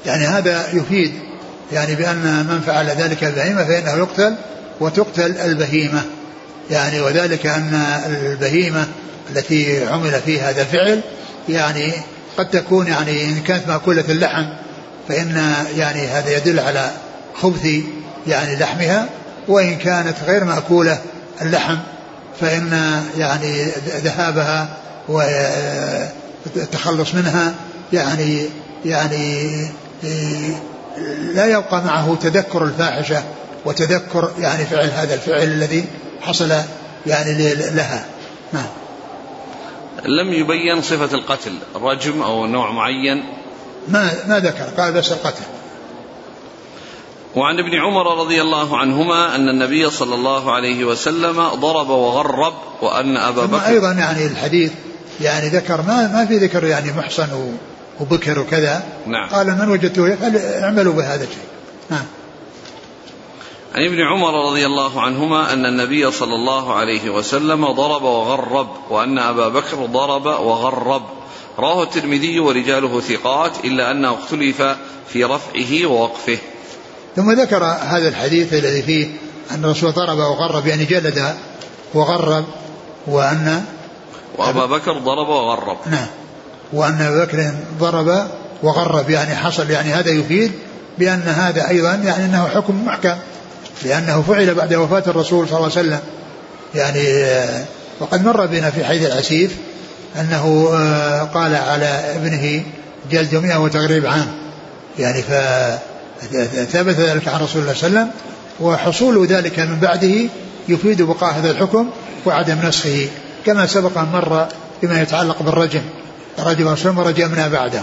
Speaker 2: يعني هذا يفيد يعني بأن من فعل ذلك البهيمة فإنه يقتل وتقتل البهيمة. يعني وذلك أن البهيمة التي عمل فيها هذا الفعل يعني قد تكون يعني إن كانت مأكولة اللحم فإن يعني هذا يدل على خبث يعني لحمها وإن كانت غير مأكولة اللحم. فإن يعني ذهابها والتخلص منها يعني يعني لا يبقى معه تذكر الفاحشة وتذكر يعني فعل هذا الفعل الذي حصل يعني لها. نعم.
Speaker 1: لم يبين صفة القتل رجم أو نوع معين؟
Speaker 2: ما ما ذكر قال بس القتل.
Speaker 1: وعن ابن عمر رضي الله عنهما أن النبي صلى الله عليه وسلم ضرب وغرب وأن أبا بكر
Speaker 2: أيضا يعني الحديث يعني ذكر ما ما في ذكر يعني محصن وبكر وكذا.
Speaker 1: نعم.
Speaker 2: قال من وجدته يفعل اعملوا بهذا الشيء نعم
Speaker 1: عن ابن عمر رضي الله عنهما أن النبي صلى الله عليه وسلم ضرب وغرب وأن أبا بكر ضرب وغرب. رواه الترمذي ورجاله ثقات إلا أنه اختلف في رفعه ووقفه.
Speaker 2: ثم ذكر هذا الحديث الذي فيه أن الرسول ضرب وغرب يعني جلد وغرب وأن
Speaker 1: وأبا بكر ضرب وغرب.
Speaker 2: نعم. وأن أبا بكر ضرب وغرب يعني حصل يعني هذا يفيد بأن هذا أيضا يعني أنه حكم محكم لأنه فعل بعد وفاة الرسول صلى الله عليه وسلم. يعني آه، وقد مر بنا في حديث العسيف أنه آه، قال على ابنه جلد مئة وتغريب عام. يعني فثبت ذلك عن رسول الله صلى الله عليه وسلم وحصول ذلك من بعده يفيد بقاء هذا الحكم وعدم نسخه كما سبق أن مر بما يتعلق بالرجم رجم رسول ورجمنا بعده.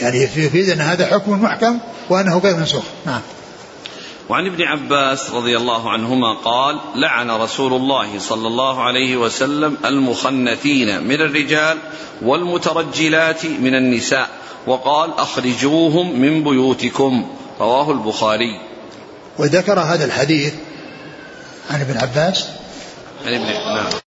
Speaker 2: يعني يفيد أن هذا حكم محكم وأنه غير منسوخ. نعم.
Speaker 1: وعن ابن عباس رضي الله عنهما قال لعن رسول الله صلى الله عليه وسلم المخنثين من الرجال والمترجلات من النساء وقال أخرجوهم من بيوتكم رواه البخاري.
Speaker 2: وذكر هذا الحديث عن ابن عباس.
Speaker 1: عن ابن نعم.